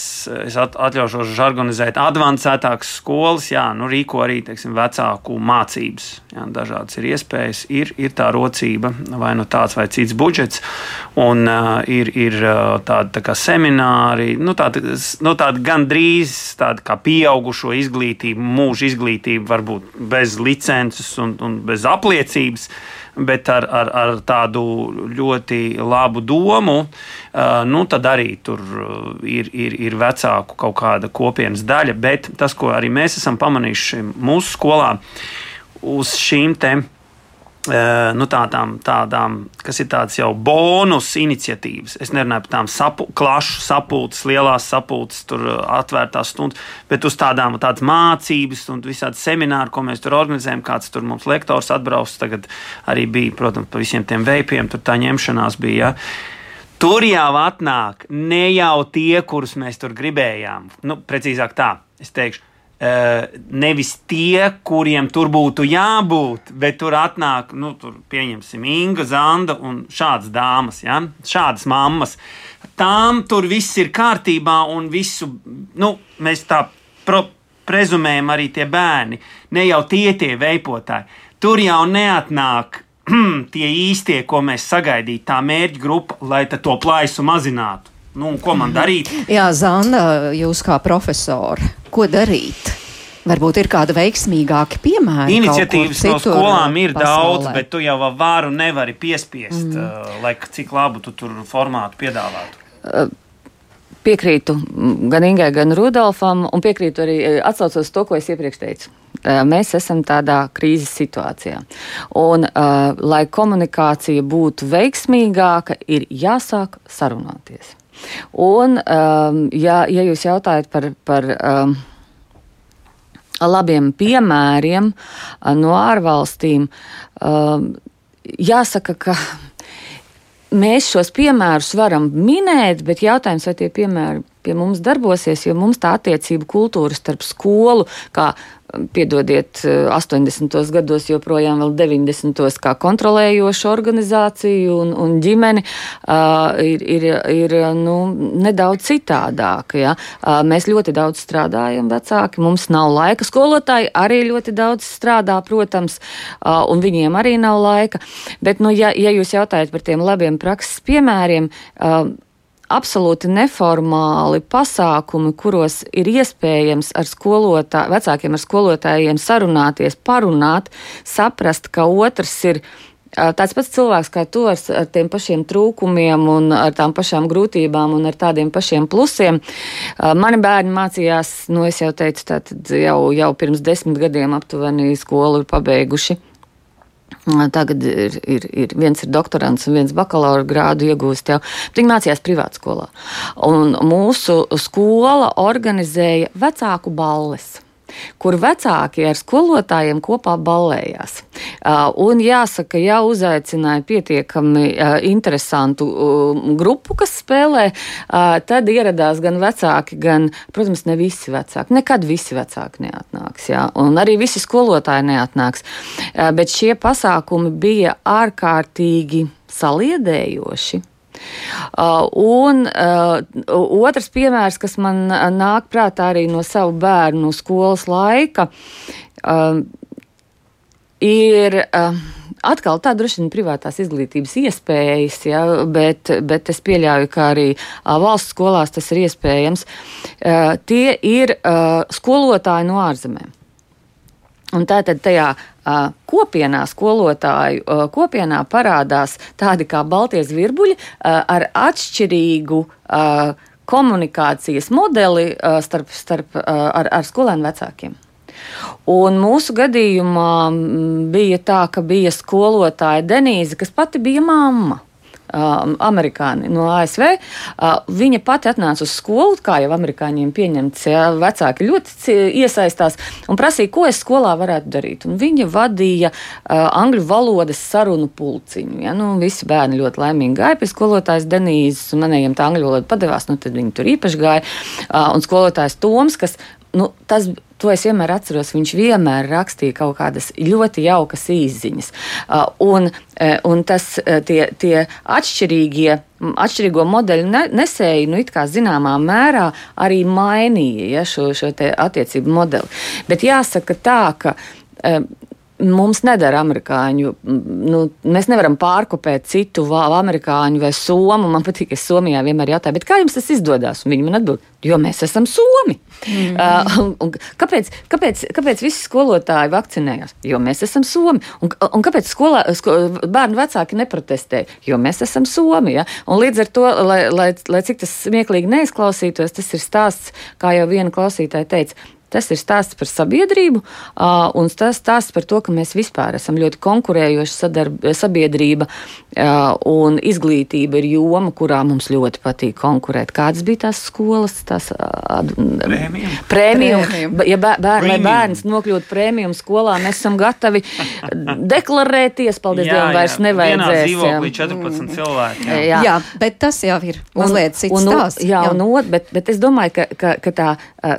es atļaušos žargonizēt, advancētākas skolas, jā, nu, rīko arī teiksim, vecāku mācības. Jā, dažādas ir iespējas, ir, ir tā rocība, vai nu tāds vai cits budžets, un uh, ir, ir tādi tā kā semināri, nu, tādi, nu, tādi gandrīz tādi kā pieaugušo izglītību, mūža izglītību, varbūt bez licences un, un bez apliecības bet ar, ar, ar tādu ļoti labu domu, nu, tad arī tur ir, ir, ir vecāku kaut kāda kopienas daļa. Bet tas, ko arī mēs esam pamanījuši mūsu skolā, uz šīm tēmām nu, tādām, tādām, kas ir tādas jau bonus iniciatīvas. Es nerunāju par tādām sapu, klašu sapulces, lielās sapulces, tur eh, atvērtās stundas, bet uz tādām tādas mācības un visādi semināri, ko mēs tur organizējam. Kāds tur mums lektors atbrauc, tagad arī bija, protams, pa visiem tiem veipiem, tur tā ņemšanās bija. Ja. Tur jau atnāk ne jau tie, kurus mēs tur gribējām. Nu, precīzāk tā, es teikšu, nevis tie, kuriem tur būtu jābūt, bet tur atnāk, nu, tur pieņemsim, Inga, Zanda un šādas dāmas, ja? šādas mammas. Tām tur viss ir kārtībā un visu, nu, mēs tā pro, prezumējam arī tie bērni, ne jau tie tie veipotāji. Tur jau neatnāk tie īstie, ko mēs sagaidītu, tā mērķa grupa, lai to plaisu mazinātu. Nu, ko man darīt? Jā, Zana, jūs kā profesori, ko darīt? Varbūt ir kāda veiksmīgāka piemēra. Iniciatīvas no skolām ir pasaulē. daudz, bet tu jau varu nevari piespiest, mm. uh, lai cik labu tu tur formātu piedāvātu. Uh, piekrītu gan Ingai, gan Rudolfam, un piekrītu arī uh, atsaucos to, ko es iepriekš teicu. Uh, mēs esam tādā krīzes situācijā. Un, uh, lai komunikācija būtu veiksmīgāka, ir jāsāk sarunāties. Un, um, ja, ja jūs jautājat par, par um, labiem piemēriem uh, no ārvalstīm, um, jāsaka, ka mēs šos piemērus varam minēt, bet jautājums, vai tie piemēri pie mums darbosies, jo mums tā attiecība kultūra starp skolu, kā piedodiet, 80. Eh, gados, joprojām vēl 90. kā kontrolējoša organizācija un, un ģimene uh, ir, ir, ir nu, nedaudz citādāka. Ja? Uh, mēs ļoti daudz strādājam, vecāki, mums nav laika. Skolotāji arī ļoti daudz strādā, protams, uh, un viņiem arī nav laika. Bet, nu, ja, ja jūs jautājat par tiem labiem prakses piemēriem, uh, absolūti neformāli pasākumi, kuros ir iespējams ar skolotāju, vecākiem ar skolotājiem sarunāties, parunāt, saprast, ka otrs ir tāds pats cilvēks kā tu ar, ar tiem pašiem trūkumiem un ar tām pašām grūtībām un ar tādiem pašiem plusiem. Mani bērni mācījās, nu es jau teicu, tātad jau, jau pirms desmit gadiem aptuveni skolu ir pabeiguši. Tagad ir, ir, ir viens ir doktorants un viens bakalaura grādu iegūst jau. Viņi mācījās privātskolā. Un mūsu skola organizēja vecāku balles kur vecāki ar skolotājiem kopā ballējās. Un jāsaka, ja uzaicināja pietiekami interesantu grupu, kas spēlē, tad ieradās gan vecāki, gan, protams, ne visi vecāki. Nekad visi vecāki neatnāks, jā, un arī visi skolotāji neatnāks. Bet šie pasākumi bija ārkārtīgi saliedējoši. Uh, un uh, otrs piemērs, kas man uh, nāk prātā arī no savu bērnu skolas laika, ir. Atkal tā droši vien privātās izglītības iespējas, ja, bet, bet es pieļauju, ka arī valsts skolās tas ir iespējams. Tie ir skolotāji no ārzemēm. Un tātad tajā uh, kopienā, skolotāju uh, kopienā parādās tādi kā Baltijas virbuļi uh, ar atšķirīgu uh, komunikācijas modeli uh, starp, starp, uh, ar, ar skolēnu vecākiem. Un mūsu gadījumā bija tā, ka bija skolotāja Denīze, kas pati bija mamma um, amerikāni no ASV. Uh, viņa pati atnāca uz skolu, kā jau amerikāņiem pieņemts. Ja, vecāki ļoti iesaistās un prasīja, ko es skolā varētu darīt. Un viņa vadīja uh, angļu valodas sarunu pulciņu. Ja, nu, visi bērni ļoti laimīgi gāja pie skolotājas Denīzes, un manējiem tā angļu valoda padevās, nu, tad viņi tur īpaši gāja. Uh, un skolotājs Toms, kas nu, tas To es vienmēr atceros. Viņš vienmēr rakstīja kaut kādas ļoti jaukas īsiņas. Uh, un, uh, un tas uh, tie, tie atšķirīgie. Atšķirīgo modeļu nesēji, nu, kā zināmā mērā arī mainīja ja, šo, šo attiecību modeli. Bet jāsaka tā, ka mums nedara amerikāņu. Nu, mēs nevaram pārkopēt citu amerikāņu vai somu. Man patīk, ka Somijā vienmēr jautā, kā jums tas izdodas? Viņi man atbild, jo mēs esam somi. Mm uh, un, un kāpēc, kāpēc, kāpēc visi skolotāji vakcinējās? Jo mēs esam somi. Un, un kāpēc skolā, sko, bērnu vecāki neprotestē? Jo mēs esam somi. Ja? Un līdz ar to, lai, lai, lai cik tas smieklīgi neizklausītos, tas ir stāsts, kā jau viena klausītāja teica, Tas ir stāsts par sabiedrību, un tas stāsts par to, ka mēs vispār esam ļoti konkurējoša sabiedrība, un izglītība ir joma, kurā mums ļoti patīk konkurēt. Kādas bija tās skolas? Tās. Prēmijum. Ja bēr, lai bērns nokļūtu prēmijum skolā, mēs esam gatavi deklarēties. Paldies Dievam, vairs nevajadzēs. Dzīvoklī 14 cilvēki. Jā. Jā. jā, bet tas jau ir mazliet cits un, stāsts. Jā, jā. Un, bet, bet es domāju, ka, ka, ka tā,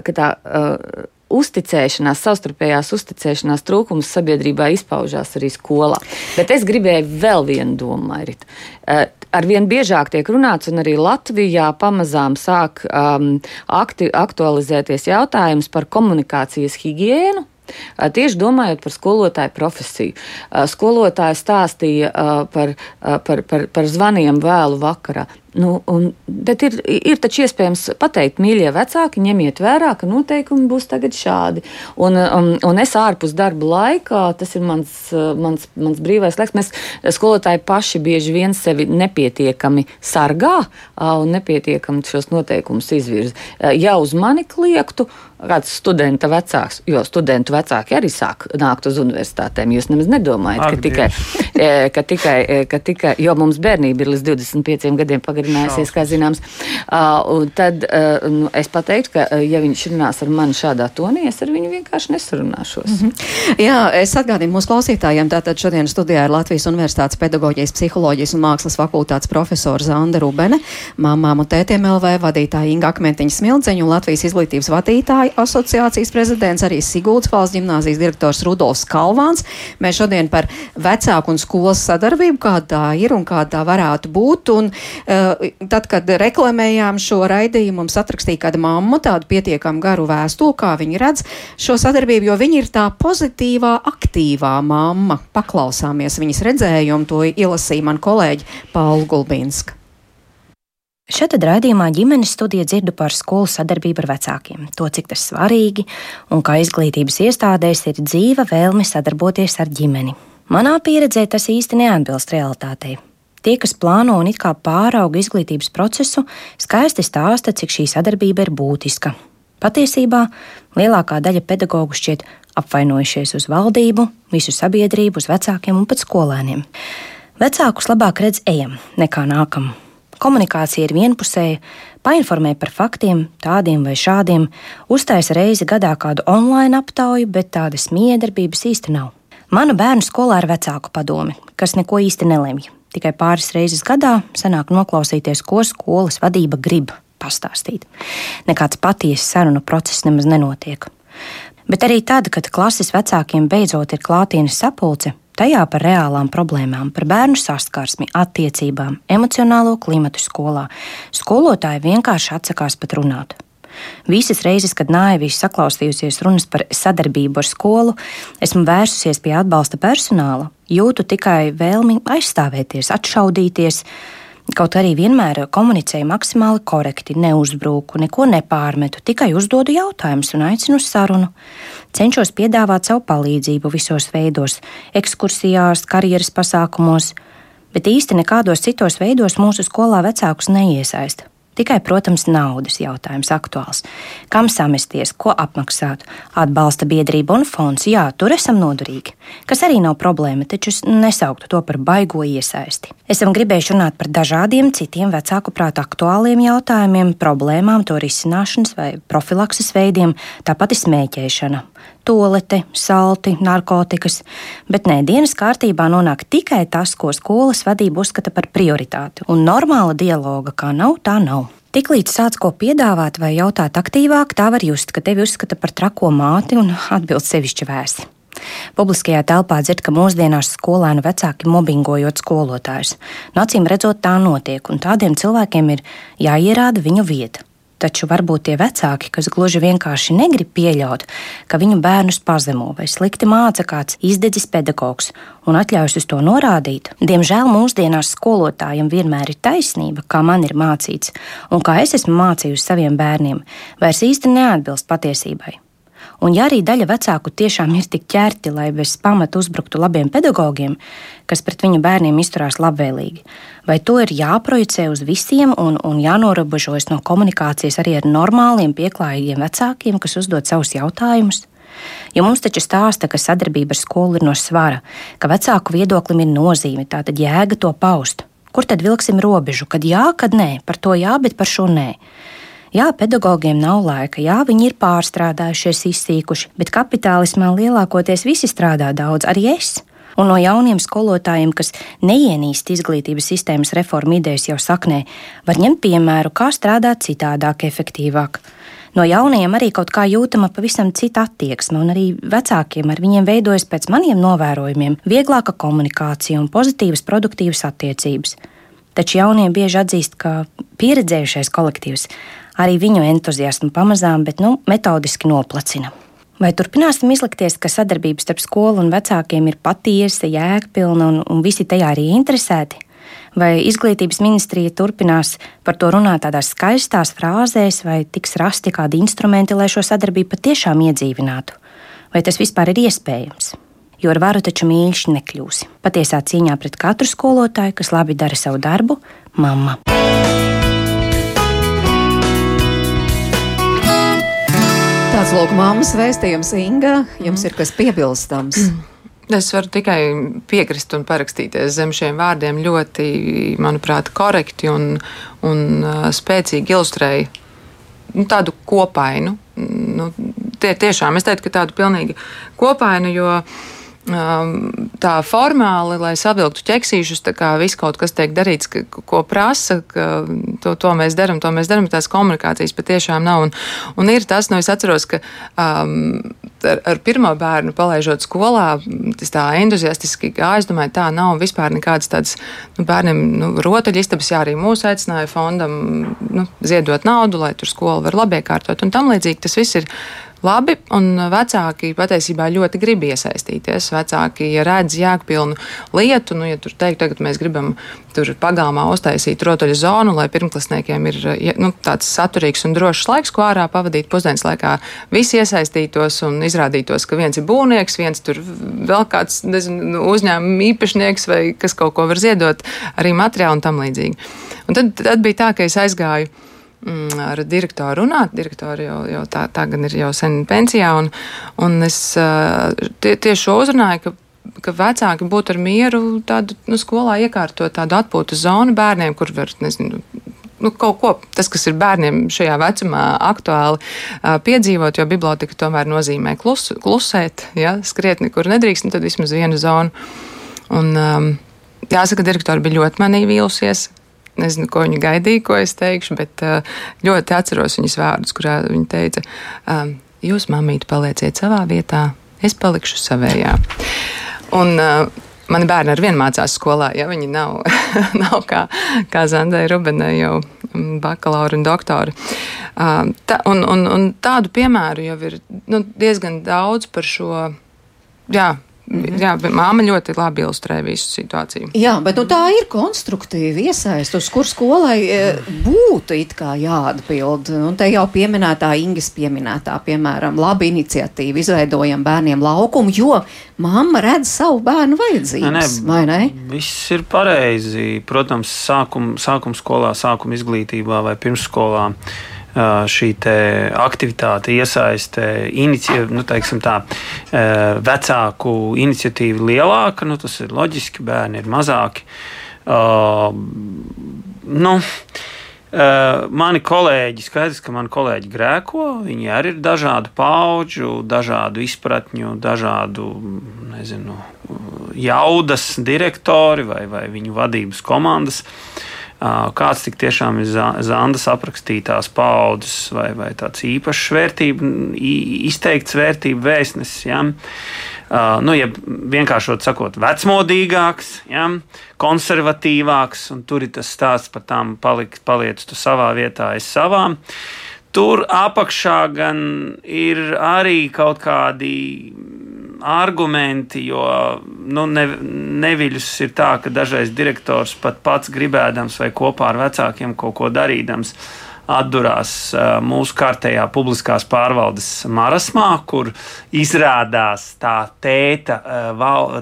ka tā uh, uzticēšanās, savstarpējās uzticēšanās trūkums sabiedrībā izpaužās arī skolā. Bet es gribēju vēl vienu domu, Mairit. Eh, arvien biežāk tiek runāts, un arī Latvijā pamazām sāk um, akti, aktualizēties jautājums par komunikācijas higiēnu. Eh, tieši domājot par skolotāju profesiju. Eh, skolotāji stāstīja par, par, par, par zvaniem vēlu vakarā. Nu, un, bet ir, ir taču iespējams pateikt, mīļie vecāki, ņemiet vērā, ka noteikumi būs tagad šādi. Un, un, um, un es ārpus darba laikā, tas ir mans, mans, mans brīvais laiks. Mēs skolotāji paši bieži vien sevi nepietiekami sargā un nepietiekami šos noteikumus izvirza. Ja uz mani kliegtu, kāds studenta vecāks, jo studentu vecāki arī sāk nākt uz universitātēm. Jūs nemaz nedomājat, Ak, ka, tikai, ka, tikai, ka tikai, jo mums bērnība ir līdz 25 gadiem pagarinājusies, kā zināms. Uh, tad uh, nu, es pateiktu, ka, ja viņš runās ar mani šādā tonī, es ar viņu vienkārši nesarunāšos. Mm -hmm. Jā, es atgādinu mūsu klausītājiem, tātad šodien studijā ir Latvijas Universitātes pedagoģijas, psiholoģijas un mākslas fakultātes profesora Zanda Rubene, mamām un tētiem LV vadītāja Inga Akmentiņa Smildziņa un Latvijas izglītības vadītāja skolotāju asociācijas prezidents, arī Siguldas valsts ģimnāzijas direktors Rudolfs Kalvāns. Mēs šodien par vecāku un skolas sadarbību, kāda tā ir un kāda tā varētu būt. Un, uh, tad, kad reklamējām šo raidījumu, mums atrakstīja kāda mamma tādu pietiekam garu vēstuli, kā viņi redz šo sadarbību, jo viņi ir tā pozitīvā, aktīvā mamma. Paklausāmies viņas redzējumu, to ielasīja man kolēģi Paula Gulbinska. Šeit raidījumā ģimenes studija dzirdu par skolu sadarbību ar vecākiem, to cik tas svarīgi un kā izglītības iestādēs ir dzīva vēlme sadarboties ar ģimeni. Manā pieredzē tas īsti neatbilst realitātei. Tie, kas plāno un it kā pārauga izglītības procesu, skaisti stāsta, cik šī sadarbība ir būtiska. Patiesībā lielākā daļa pedagoģu šķiet apvainojušies uz valdību, visu sabiedrību, uz vecākiem un pat skolēniem. Vecākus labāk redz ejam nekā nākam. Komunikācija ir vienpusēja, painformē par faktiem, tādiem vai šādiem, uztaisa reizi gadā kādu online aptauju, bet tādas miedarbības īsti nav. Mana bērnu skolā ir vecāku padomi, kas neko īsti nelemj. Tikai pāris reizes gadā sanāk noklausīties, ko skolas vadība grib pastāstīt. Nekāds patiesas sarunu process nemaz nenotiek. Bet arī tad, kad klases vecākiem beidzot ir klātienes sapulce, tajā par reālām problēmām, par bērnu saskarsmi, attiecībām, emocionālo klimatu skolā, skolotāji vienkārši atsakās pat runāt. Visas reizes, kad naivīs saklausījusies runas par sadarbību ar skolu, esmu vērsusies pie atbalsta personāla, jūtu tikai vēlmi aizstāvēties, atšaudīties, Kaut arī vienmēr komunicēju maksimāli korekti, neuzbruku, neko nepārmetu, tikai uzdodu jautājumus un aicinu uz sarunu. Cenšos piedāvāt savu palīdzību visos veidos, ekskursijās, karjeras pasākumos, bet īsti nekādos citos veidos mūsu skolā vecākus neiesaista. Tikai, protams, naudas jautājums aktuāls. Kam samesties, ko apmaksāt? Atbalsta biedrība un fonds, jā, tur esam noderīgi. Kas arī nav problēma, taču es nesauktu to par baigo iesaisti. Esam gribējuši runāt par dažādiem citiem vecāku prātu aktuāliem jautājumiem, problēmām, to risināšanas vai profilakses veidiem, tāpat smēķēšana tolete, salti, narkotikas, bet nē, dienas kārtībā nonāk tikai tas, ko skolas vadība uzskata par prioritāti, un normāla dialoga kā nav, tā nav. Tiklīdz sāc ko piedāvāt vai jautāt aktīvāk, tā var just, ka tevi uzskata par trako māti un atbild sevišķi vēsti. Publiskajā telpā dzird, ka mūsdienās skolēnu vecāki mobbingojot skolotājus. Nacīm redzot, tā notiek, un tādiem cilvēkiem ir jāierāda viņu vieta. Taču varbūt tie vecāki, kas gluži vienkārši negrib pieļaut, ka viņu bērnus pazemo vai slikti māca kāds izdedzis pedagogs un atļaujas uz to norādīt, diemžēl mūsdienās skolotājiem vienmēr ir taisnība, kā man ir mācīts, un kā es esmu mācījusi saviem bērniem, vairs īsti neatbilst patiesībai. Un ja arī daļa vecāku tiešām ir tik ķerti, lai bez pamata uzbruktu labiem pedagogiem, kas pret viņu bērniem izturās labvēlīgi, vai to ir jāprojicē uz visiem un, un jānorobežojas no komunikācijas arī ar normāliem, pieklājīgiem vecākiem, kas uzdod savus jautājumus? Jo mums taču stāsta, ka sadarbība ar skolu ir no svara, ka vecāku viedoklim ir nozīme, tātad jēga to paust. Kur tad vilksim robežu? Kad jā, kad nē, par to jā, bet par šo nē. Jā, pedagogiem nav laika, jā, viņi ir pārstrādājušies, izsīkuši, bet kapitālismā lielākoties visi strādā daudz, arī es. Un no jauniem skolotājiem, kas neienīst izglītības sistēmas reformu idejas jau saknē, var ņemt piemēru, kā strādāt citādāk, efektīvāk. No jaunajiem arī kaut kā jūtama pavisam cita attieksme, un arī vecākiem ar viņiem veidojas pēc maniem novērojumiem vieglāka komunikācija un pozitīvas, produktīvas attiecības. Taču jaunie bieži atzīst, ka pieredzējušais kolektīvs arī viņu entuziasmu pamazām, bet nu, metodiski noplacina. Vai turpināsim izlikties, ka sadarbība starp skolu un vecākiem ir patiesa, jēgpilna un, un visi tajā arī interesēti? Vai izglītības ministrija turpinās par to runāt tādās skaistās frāzēs, vai tiks rasti kādi instrumenti, lai šo sadarbību patiešām iedzīvinātu? Vai tas vispār ir iespējams? Jo ar varu taču mīļš nekļūsi. Patiesā cīņā pret katru skolotāju, kas labi dara savu darbu, mamma. Tāds lūk, māmas vēstījums Inga, jums ir kas piebilstams. Es varu tikai piekrist un parakstīties zem šiem vārdiem. Ļoti, manuprāt, korekti un, un spēcīgi ilustrēja nu, tādu kopainu. Nu, tie tiešām es teiktu, ka tādu pilnīgi kopainu, jo uh, tā formāli, lai savilktu ķeksīšus, tā kā viss kaut kas tiek darīts, ka, ko prasa, ka to, to mēs darām, to mēs darām, tās komunikācijas patiešām nav. Un, un ir tas, nu es atceros, ka um, ar, ar pirmo bērnu palaižot skolā, tas tā entuziastiski gāja, es domāju, tā nav vispār nekādas tādas nu, bērniem nu, rotaļistabas, jā, arī mūsu aicināja fondam nu, ziedot naudu, lai tur skolu var labi iekārtot un tam līdzīgi. Tas viss ir labi, un vecāki patiesībā ļoti grib iesaistīties. Vecāki redz jēgpilnu lietu, nu, ja tur teikt, tagad mēs gribam tur pagalmā uztaisīt rotaļu zonu, lai pirmklasniekiem ir nu, tāds saturīgs un drošs laiks, ko ārā pavadīt pusdienas laikā. Visi iesaistītos un izrādītos, ka viens ir būvnieks, viens tur vēl kāds nezinu, uzņēmuma īpašnieks vai kas kaut ko var ziedot, arī materiāli un tam līdzīgi. Un tad, tad bija tā, ka es aizgāju ar direktoru runāt. Direktori jau, jau tā, tā gan ir jau sen pensijā, un, un es tie, tieši šo uzrunāju, ka, ka vecāki būtu ar mieru tādu nu, skolā iekārtot tādu atpūtas zonu bērniem, kur var, nezinu, nu, kaut ko, tas, kas ir bērniem šajā vecumā aktuāli uh, piedzīvot, jo biblioteka tomēr nozīmē klus, klusēt, ja, skriet nekur nedrīkst, nu, tad vismaz vienu zonu. Un, um, jāsaka, direktori bija ļoti manī vīlusies. Nezinu, ko viņa gaidīja, ko es teikšu, bet uh, ļoti atceros viņas vārdus, kurā viņa teica, um, jūs, mamīte, palieciet savā vietā, es palikšu savējā. Un, uh, Mani bērni ar vienu mācās skolā, ja viņi nav, nav kā, kā Zandai Rubenai jau mm, bakalaura un doktora. Uh, tā, un, un, un tādu piemēru jau ir nu, diezgan daudz par šo. Jā. Jā, bet māma ļoti labi ilustrē visu situāciju. Jā, bet nu, tā ir konstruktīva iesaist, uz kur skolai e, būtu it kā jāatbild. Un te jau pieminētā Ingas pieminētā, piemēram, laba iniciatīva, izveidojam bērniem laukumu, jo mamma redz savu bērnu vajadzības, ne, ne, vai ne? Viss ir pareizi. Protams, sākuma sākum skolā, sākuma izglītībā vai pirmsskolā šī aktivitāte, iesaiste, inici, nu, tā, vecāku iniciatīva lielāka. Nu, tas ir loģiski, bērni ir mazāki. Uh, nu, Uh, mani kolēģi, skaidrs, ka mani kolēģi grēko. Viņi arī ir dažādu pauģu, dažādu izpratņu, dažādu nezinu, jaudas direktori vai, vai viņu vadības komandas. Kāds tik tiešām ir Zandas aprakstītās paudzes vai, vai tāds īpašs vērtību, izteikts vērtību vēstnesis. Ja? Nu, ja vienkāršot sakot, vecmodīgāks, ja? konservatīvāks, un tur ir tas stāsts par tām palikt, paliec tu savā vietā, es savā. Tur apakšā gan ir arī kaut kādi argumenti, jo nu, ne, neviļus ir tā, ka dažreiz direktors pat pats gribēdams vai kopā ar vecākiem kaut ko darīdams atdurās mūsu kārtējā publiskās pārvaldes marasmā, kur izrādās tā tēta,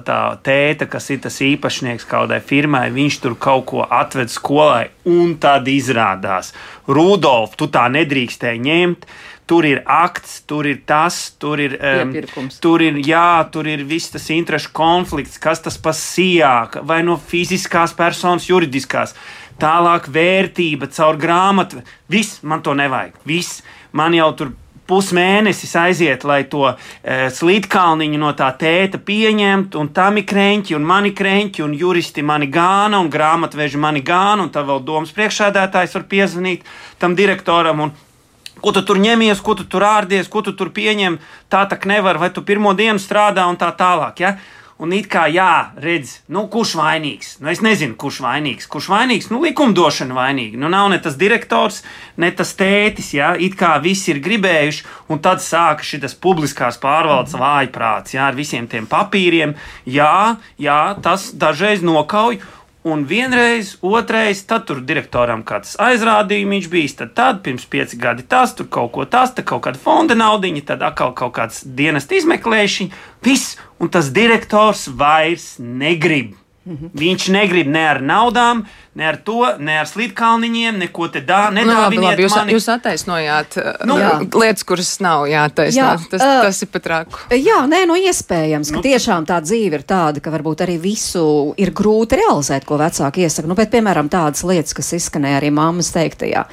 tā tēta, kas ir tas īpašnieks kādai firmai, viņš tur kaut ko atved skolai, un tad izrādās, Rudolf, tu tā nedrīkstēji ņemt Tur ir akts, tur ir tas, tur ir, um, tur ir, jā, tur ir viss tas interešu konflikts, kas tas pasījāk, vai no fiziskās personas, juridiskās. Tālāk vērtība caur grāmatu. Viss man to nevajag. Viss man jau tur pusmēnesis aiziet, lai to e, slīdkalniņu no tā tēta pieņemtu, un tam ir krēķi, un mani krēķi, un juristi mani gāna, un grāmatveži mani gāna, un tad vēl domas priekšādātājs var piezvanīt tam direktoram, un Ko tu tur ņemies, ko tu tur ārdies, ko tu tur pieņem, tā tak nevar, vai tu pirmo dienu strādā un tā tālāk. Ja? Un it kā, jā, redz, nu, kurš vainīgs? Nu, es nezinu, kurš vainīgs. Kurš vainīgs? Nu, likumdošana vainīga. Nu, nav ne tas direktors, ne tas tētis, jā, it kā visi ir gribējuši, un tad sāka šis publiskās pārvaldes vājprāts, jā, ar visiem tiem papīriem. Jā, jā, tas dažreiz nokauj. Un vienreiz, otrreiz, tad tur direktoram kāds aizrādījums bijis, tad, tad pirms pieci gadi tas, tur kaut ko tas, tad kaut kāda fonda naudiņa, tad atkal kaut kāds dienas izmeklēšana. Viss, un tas direktors vairs negrib. Mhm. Viņš negrib ne ar naudām, Ne ar to, ne ar slīdkalniņiem, neko te dā, nedāviniet. Nu, labi, jūs, mani. jūs attaisnojāt nu, jā. lietas, kuras nav jātaisno. Jā, tas, uh, tas ir pat rāku. Jā, nē, nu iespējams, ka nu, tiešām tā dzīve ir tāda, ka varbūt arī visu ir grūti realizēt, ko vecāki iesaka. Nu, bet, piemēram, tādas lietas, kas izskanēja arī mammas teiktajā.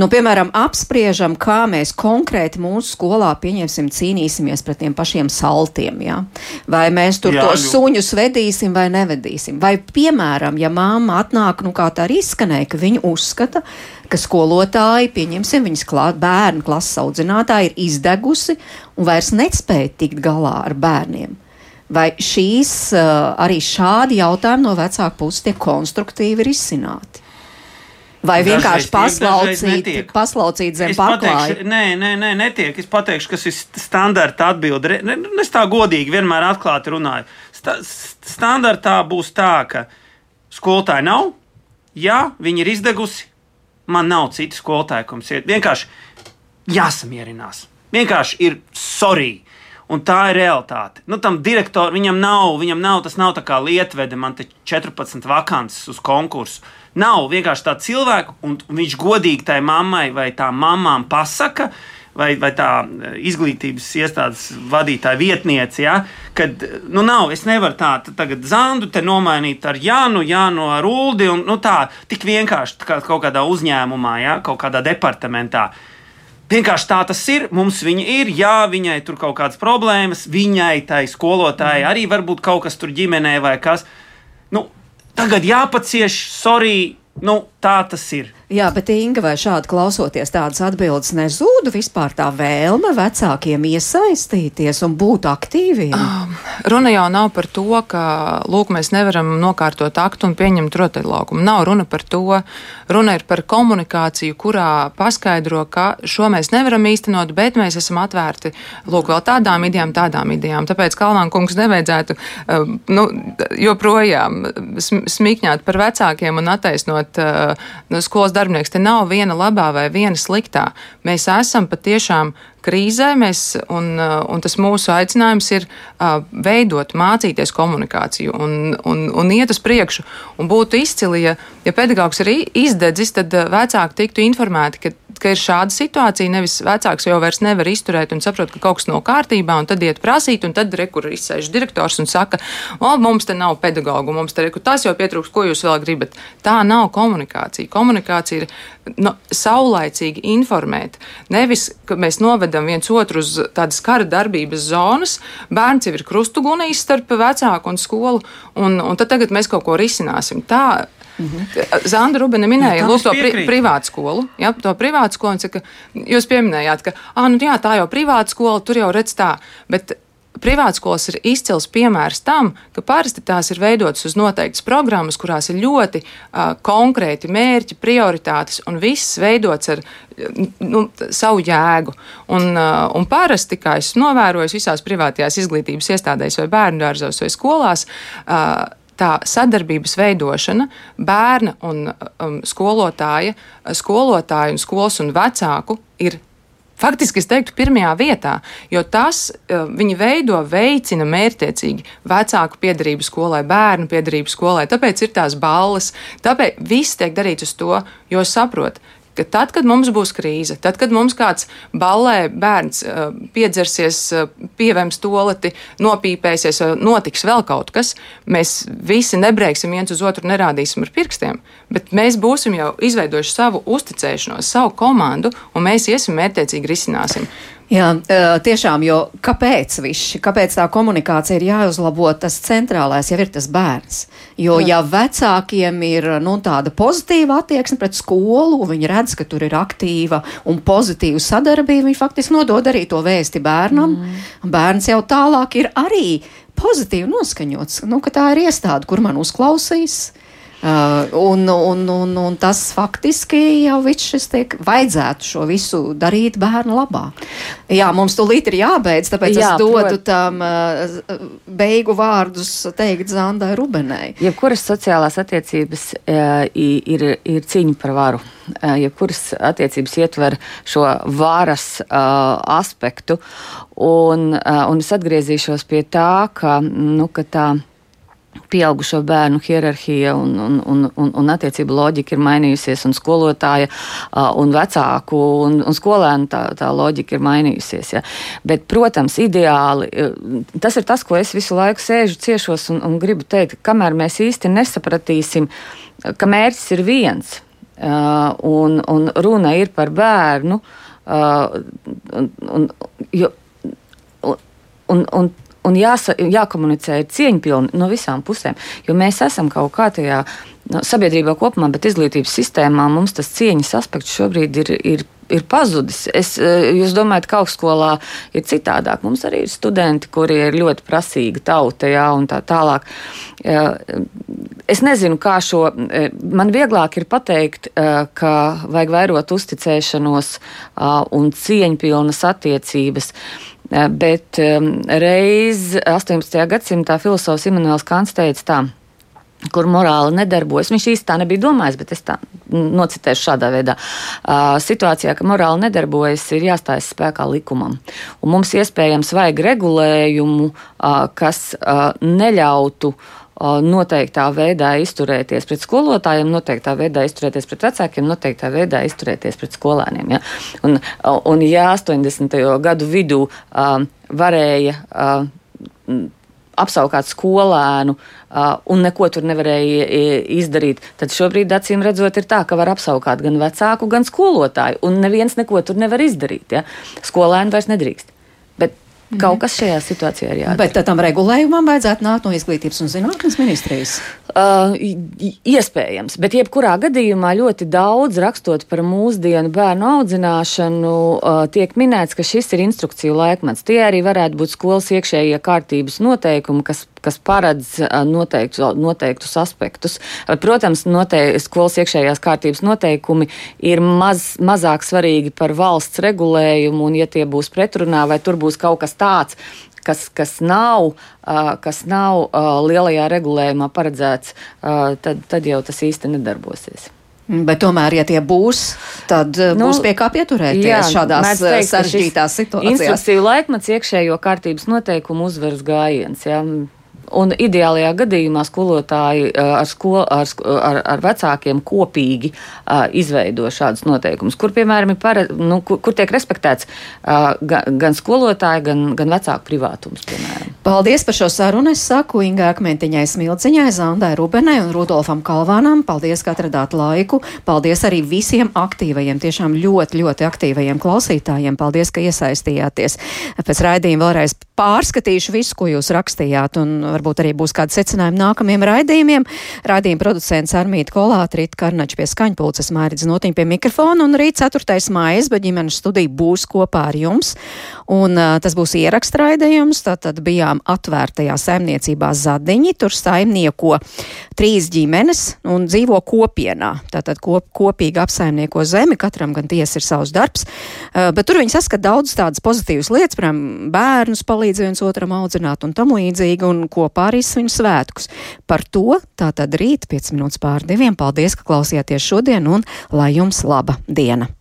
Nu, piemēram, apspriežam, kā mēs konkrēti mūsu skolā pieņemsim, cīnīsimies pret tiem pašiem saltiem. Jā? Vai mēs tur jā, to suņus vedīsim vai nevedīsim. Vai, piemēram, ja mamma atnāk, nu, kā tā arī izskanēja, ka viņi uzskata, ka skolotāji, pieņemsim, viņas klāt, bērnu klases audzinātāji ir izdegusi un vairs nespēja tikt galā ar bērniem. Vai šīs, arī šādi jautājumi no vecāku puses tiek konstruktīvi risināti? Vai vienkārši paslaucīt, paslaucīt zem paklāja? nē, nē, nē, netiek. Es pateikšu, kas ir standarta atbilde. Ne- Es tā godīgi vienmēr atklāti runāju. Sta standartā būs tā, ka skolotāji nav. Ja viņi ir izdegusi, man nav citu skolotāju, ko mums ir. Vienkārši jāsamierinās. Vienkārši ir sorry. Un tā ir realitāte. Nu, tam direktoram viņam nav, viņam nav, tas nav tā kā lietvede, man te 14 vakances uz konkursu. Nav vienkārši tā cilvēka, un viņš godīgi tai mammai vai tā mamām pasaka, vai, vai tā eh, izglītības iestādes vadītāja vietniece, ja, kad nu, nav, es nevaru tā t- tagad zandu te nomainīt ar Jānu, Jānu ar Uldi, un nu, tā tik vienkārši tā kā kaut kādā uzņēmumā, ja, kaut kādā departamentā. Vienkārši tā tas ir. Mums viņa ir. Jā, viņai tur kaut kādas problēmas, viņai, tai skolotājai, arī varbūt kaut kas tur ģimenē vai kas. Nu, tagad jāpacieš, sorry, nu, tā tas ir. Jā, bet Inga, vai šādi klausoties tādas atbildes nezūd vispār tā vēlme vecākiem iesaistīties un būt aktīviem? Runa jau nav par to, ka lūk, mēs nevaram nokārtot aktu un pieņemt rotaļlaukumu. Nav runa par to. Runa ir par komunikāciju, kurā paskaidro, ka šo mēs nevaram īstenot, bet mēs esam atvērti lūk, vēl tādām idejām, tādām idejām. Tāpēc Kalnāna kungs nevajadzētu uh, nu, joprojām sm- smikņāt par vecākiem un attaisnot uh, nu, skolas darbinieks. Te nav viena labā vai viena sliktā. Mēs esam patiešām krīzē, mēs, un, uh, un tas mūsu aicinājums ir uh, veidot, mācīties komunikāciju un, un, un iet uz priekšu. Un būtu izcili, ja, ja pedagogs ir izdedzis, tad uh, vecāki tiktu informēti, ka, ka ir šāda situācija. Nevis vecāks jau vairs nevar izturēt un saprot, ka kaut kas nav kārtībā, un tad iet prasīt, un tad rekur izsēž direktors un saka, o, mums te nav pedagogu, mums te rekur tas jau pietrūks, ko jūs vēl gribat. Tā nav komunikācija. Komunikācija ir nu, saulaicīgi informēt. Nevis, ka mēs novedam viens otru uz tādas kara darbības zonas, bērns jau ir krustugunīs starp vecāku un skolu, un, un tad tagad mēs kaut ko risināsim. Tā, Zanda Rubina minēja es to pri, privātu skolu. Ja, to privātu skolu saka, jūs pieminējāt, ka ah, nu, jā, tā jau privāta skola, tur jau redz tā. Bet Privātskolas ir izcils piemērs tam, ka parasti tās ir veidotas uz noteiktas programmas, kurās ir ļoti uh, konkrēti mērķi, prioritātes, un viss veidots ar nu, savu jēgu. Un, uh, un parasti, kā es novēroju, visās privātajās izglītības iestādēs, vai bērnu dārzos, vai skolās, uh, tā sadarbības veidošana bērna un um, skolotāja, skolotāja un skolas un vecāku ir Faktiski es teiktu, pirmajā vietā, jo tas uh, viņi veido, veicina mērķtiecīgi vecāku piedarību skolai, bērnu piedarību skolai. Tāpēc ir tās balles, tāpēc viss tiek darīts uz to, jo saprot, ka tad, kad mums būs krīze, tad, kad mums kāds ballē bērns uh, piedzersies, uh, pievems toleti, nopīpēsies, uh, notiks vēl kaut kas, mēs visi nebrēksim viens uz otru, nerādīsim ar pirkstiem, bet mēs būsim jau izveidojuši savu uzticēšanos, savu komandu, un mēs iesim mērķtiecīgi risināsim. Jā, tiešām, jo kāpēc viss, kāpēc tā komunikācija ir jāuzlabo, tas centrālais jau ir tas bērns. Jo, ja vecākiem ir nu, tāda pozitīva attieksme pret skolu, viņi redz, ka tur ir aktīva un pozitīva sadarbība, viņi faktiski nodod arī to vēsti bērnam. Mm. Bērns jau tālāk ir arī pozitīvi noskaņots, nu, ka tā ir iestāde, kur man uzklausīs. Uh, un, un, un, un tas faktiski jau viss šis tiek vajadzētu šo visu darīt bērnu labā. Jā, mums tūlīt ir jābeidz, tāpēc Jā, es dodu prot- tam uh, beigu vārdus teikt Zandai Rubenai. Jebkuras sociālās attiecības i- ir, ir cīņa par varu. Eh, Jebkuras attiecības ietver šo varas uh, aspektu. Un, uh, un es atgriezīšos pie tā, ka, nu, ka tā pieaugušo bērnu hierarhija un, un, un, un, un attiecību loģika ir mainījusies, un skolotāja un vecāku un, un skolēnu tā, tā loģika ir mainījusies. Ja. Bet, protams, ideāli eh, tas ir tas, ko es visu laiku sēžu ciešos un, un gribu teikt, ka kamēr mēs īsti nesapratīsim, ka mērķis ir viens. Un, un runa ir par bērnu. Un, un, jo, un, un, un, jāsa, jākomunicē ir cieņpilni no visām pusēm. Jo mēs esam kaut kā tajā no, sabiedrībā kopumā, bet izglītības sistēmā mums tas cieņas aspekts šobrīd ir. ir ir pazudis. Es, jūs domājat, ka augstskolā ir citādāk. Mums arī ir studenti, kuri ir ļoti prasīga tauta, jā, un tā tālāk. Es nezinu, kā šo. Man vieglāk ir pateikt, ka vajag vairot uzticēšanos un cieņpilnas attiecības. Bet reiz 18. gadsimtā filozofs Imants Kants teica tā kur morāli nedarbojas. Viņš īsti tā nebija domājis, bet es tā nocitēšu šādā veidā. Uh, situācijā, ka morāli nedarbojas, ir jāstājas spēkā likumam. Un mums iespējams vajag regulējumu, uh, kas uh, neļautu noteiktā veidā izturēties pret skolotājiem, noteiktā veidā izturēties pret vecākiem, noteiktā veidā izturēties pret skolēniem. Ja? Un, un ja 80. gadu vidū uh, varēja uh, apsaukāt skolēnu uh, un neko tur nevarēja izdarīt, tad šobrīd, acīm redzot, ir tā, ka var apsaukāt gan vecāku, gan skolotāju, un neviens neko tur nevar izdarīt. Ja? Skolēni vairs nedrīkst. Kaut kas šajā situācijā ir jādara. Bet tam regulējumam vajadzētu nākt no Izglītības un zinātnes ministrijas. Uh, iespējams, bet jebkurā gadījumā ļoti daudz rakstot par mūsdienu bērnu audzināšanu, uh, tiek minēts, ka šis ir instrukciju laikmets. Tie arī varētu būt skolas iekšējie kārtības noteikumi, kas, kas paredz uh, noteiktu, noteiktus aspektus. Uh, protams, noteikti skolas iekšējās kārtības noteikumi ir maz, mazāk svarīgi par valsts regulējumu, un ja tie būs pretrunā vai tur būs kaut kas tāds, kas, kas nav, kas nav lielajā regulējumā paredzēts, tad, tad jau tas īsti nedarbosies. Bet tomēr, ja tie būs, tad nu, būs pie kā pieturēties jā, šādās teikt, sarežģītās situācijās. Instrukciju laikmets iekšējo kārtības noteikumu uzvaras gājiens. Jā. Un ideālajā gadījumā skolotāji ar, skol, ar, ar, ar vecākiem kopīgi uh, izveido šādus noteikumus, kur, piemēram, pare, nu, kur, kur tiek respektēts uh, gan, gan skolotāja, gan, gan vecāku privātums. Piemēram. Paldies par šo sarunu. Es saku Ingai Akmentiņai Smilciņai, Zandai Rubenai un Rudolfam Kalvānam. Paldies, ka atradāt laiku. Paldies arī visiem aktīvajiem, tiešām ļoti, ļoti aktīvajiem klausītājiem. Paldies, ka iesaistījāties. Pēc raidījuma vēlreiz pārskatīšu visu, ko jūs rakstījāt, un varbūt arī būs kādi secinājumi nākamajiem raidījumiem. Raidījuma producents Armīta Kolāta, Rīt Karnačs pie skaņpulces, Mērķis Notiņa pie mikrofona, un rīt 4. mājas, bet ģimenes studija būs kopā ar jums. Un uh, tas būs ieraksta raidījums, tātad bijām atvērtajā saimniecībā Zadiņi, tur saimnieko trīs ģimenes un dzīvo kopienā. Tātad kop, kopīgi apsaimnieko zemi, katram gan tiesa ir savs darbs, uh, bet tur viņi saskat daudz tādas pozitīvas lietas, piemēram, bērnus palīdz viens otram audzināt un tam līdzīgi un kopā arī svin svētkus. Par to tātad rīt 5 minūtes pār diviem. Paldies, ka klausījāties šodien un lai jums laba diena!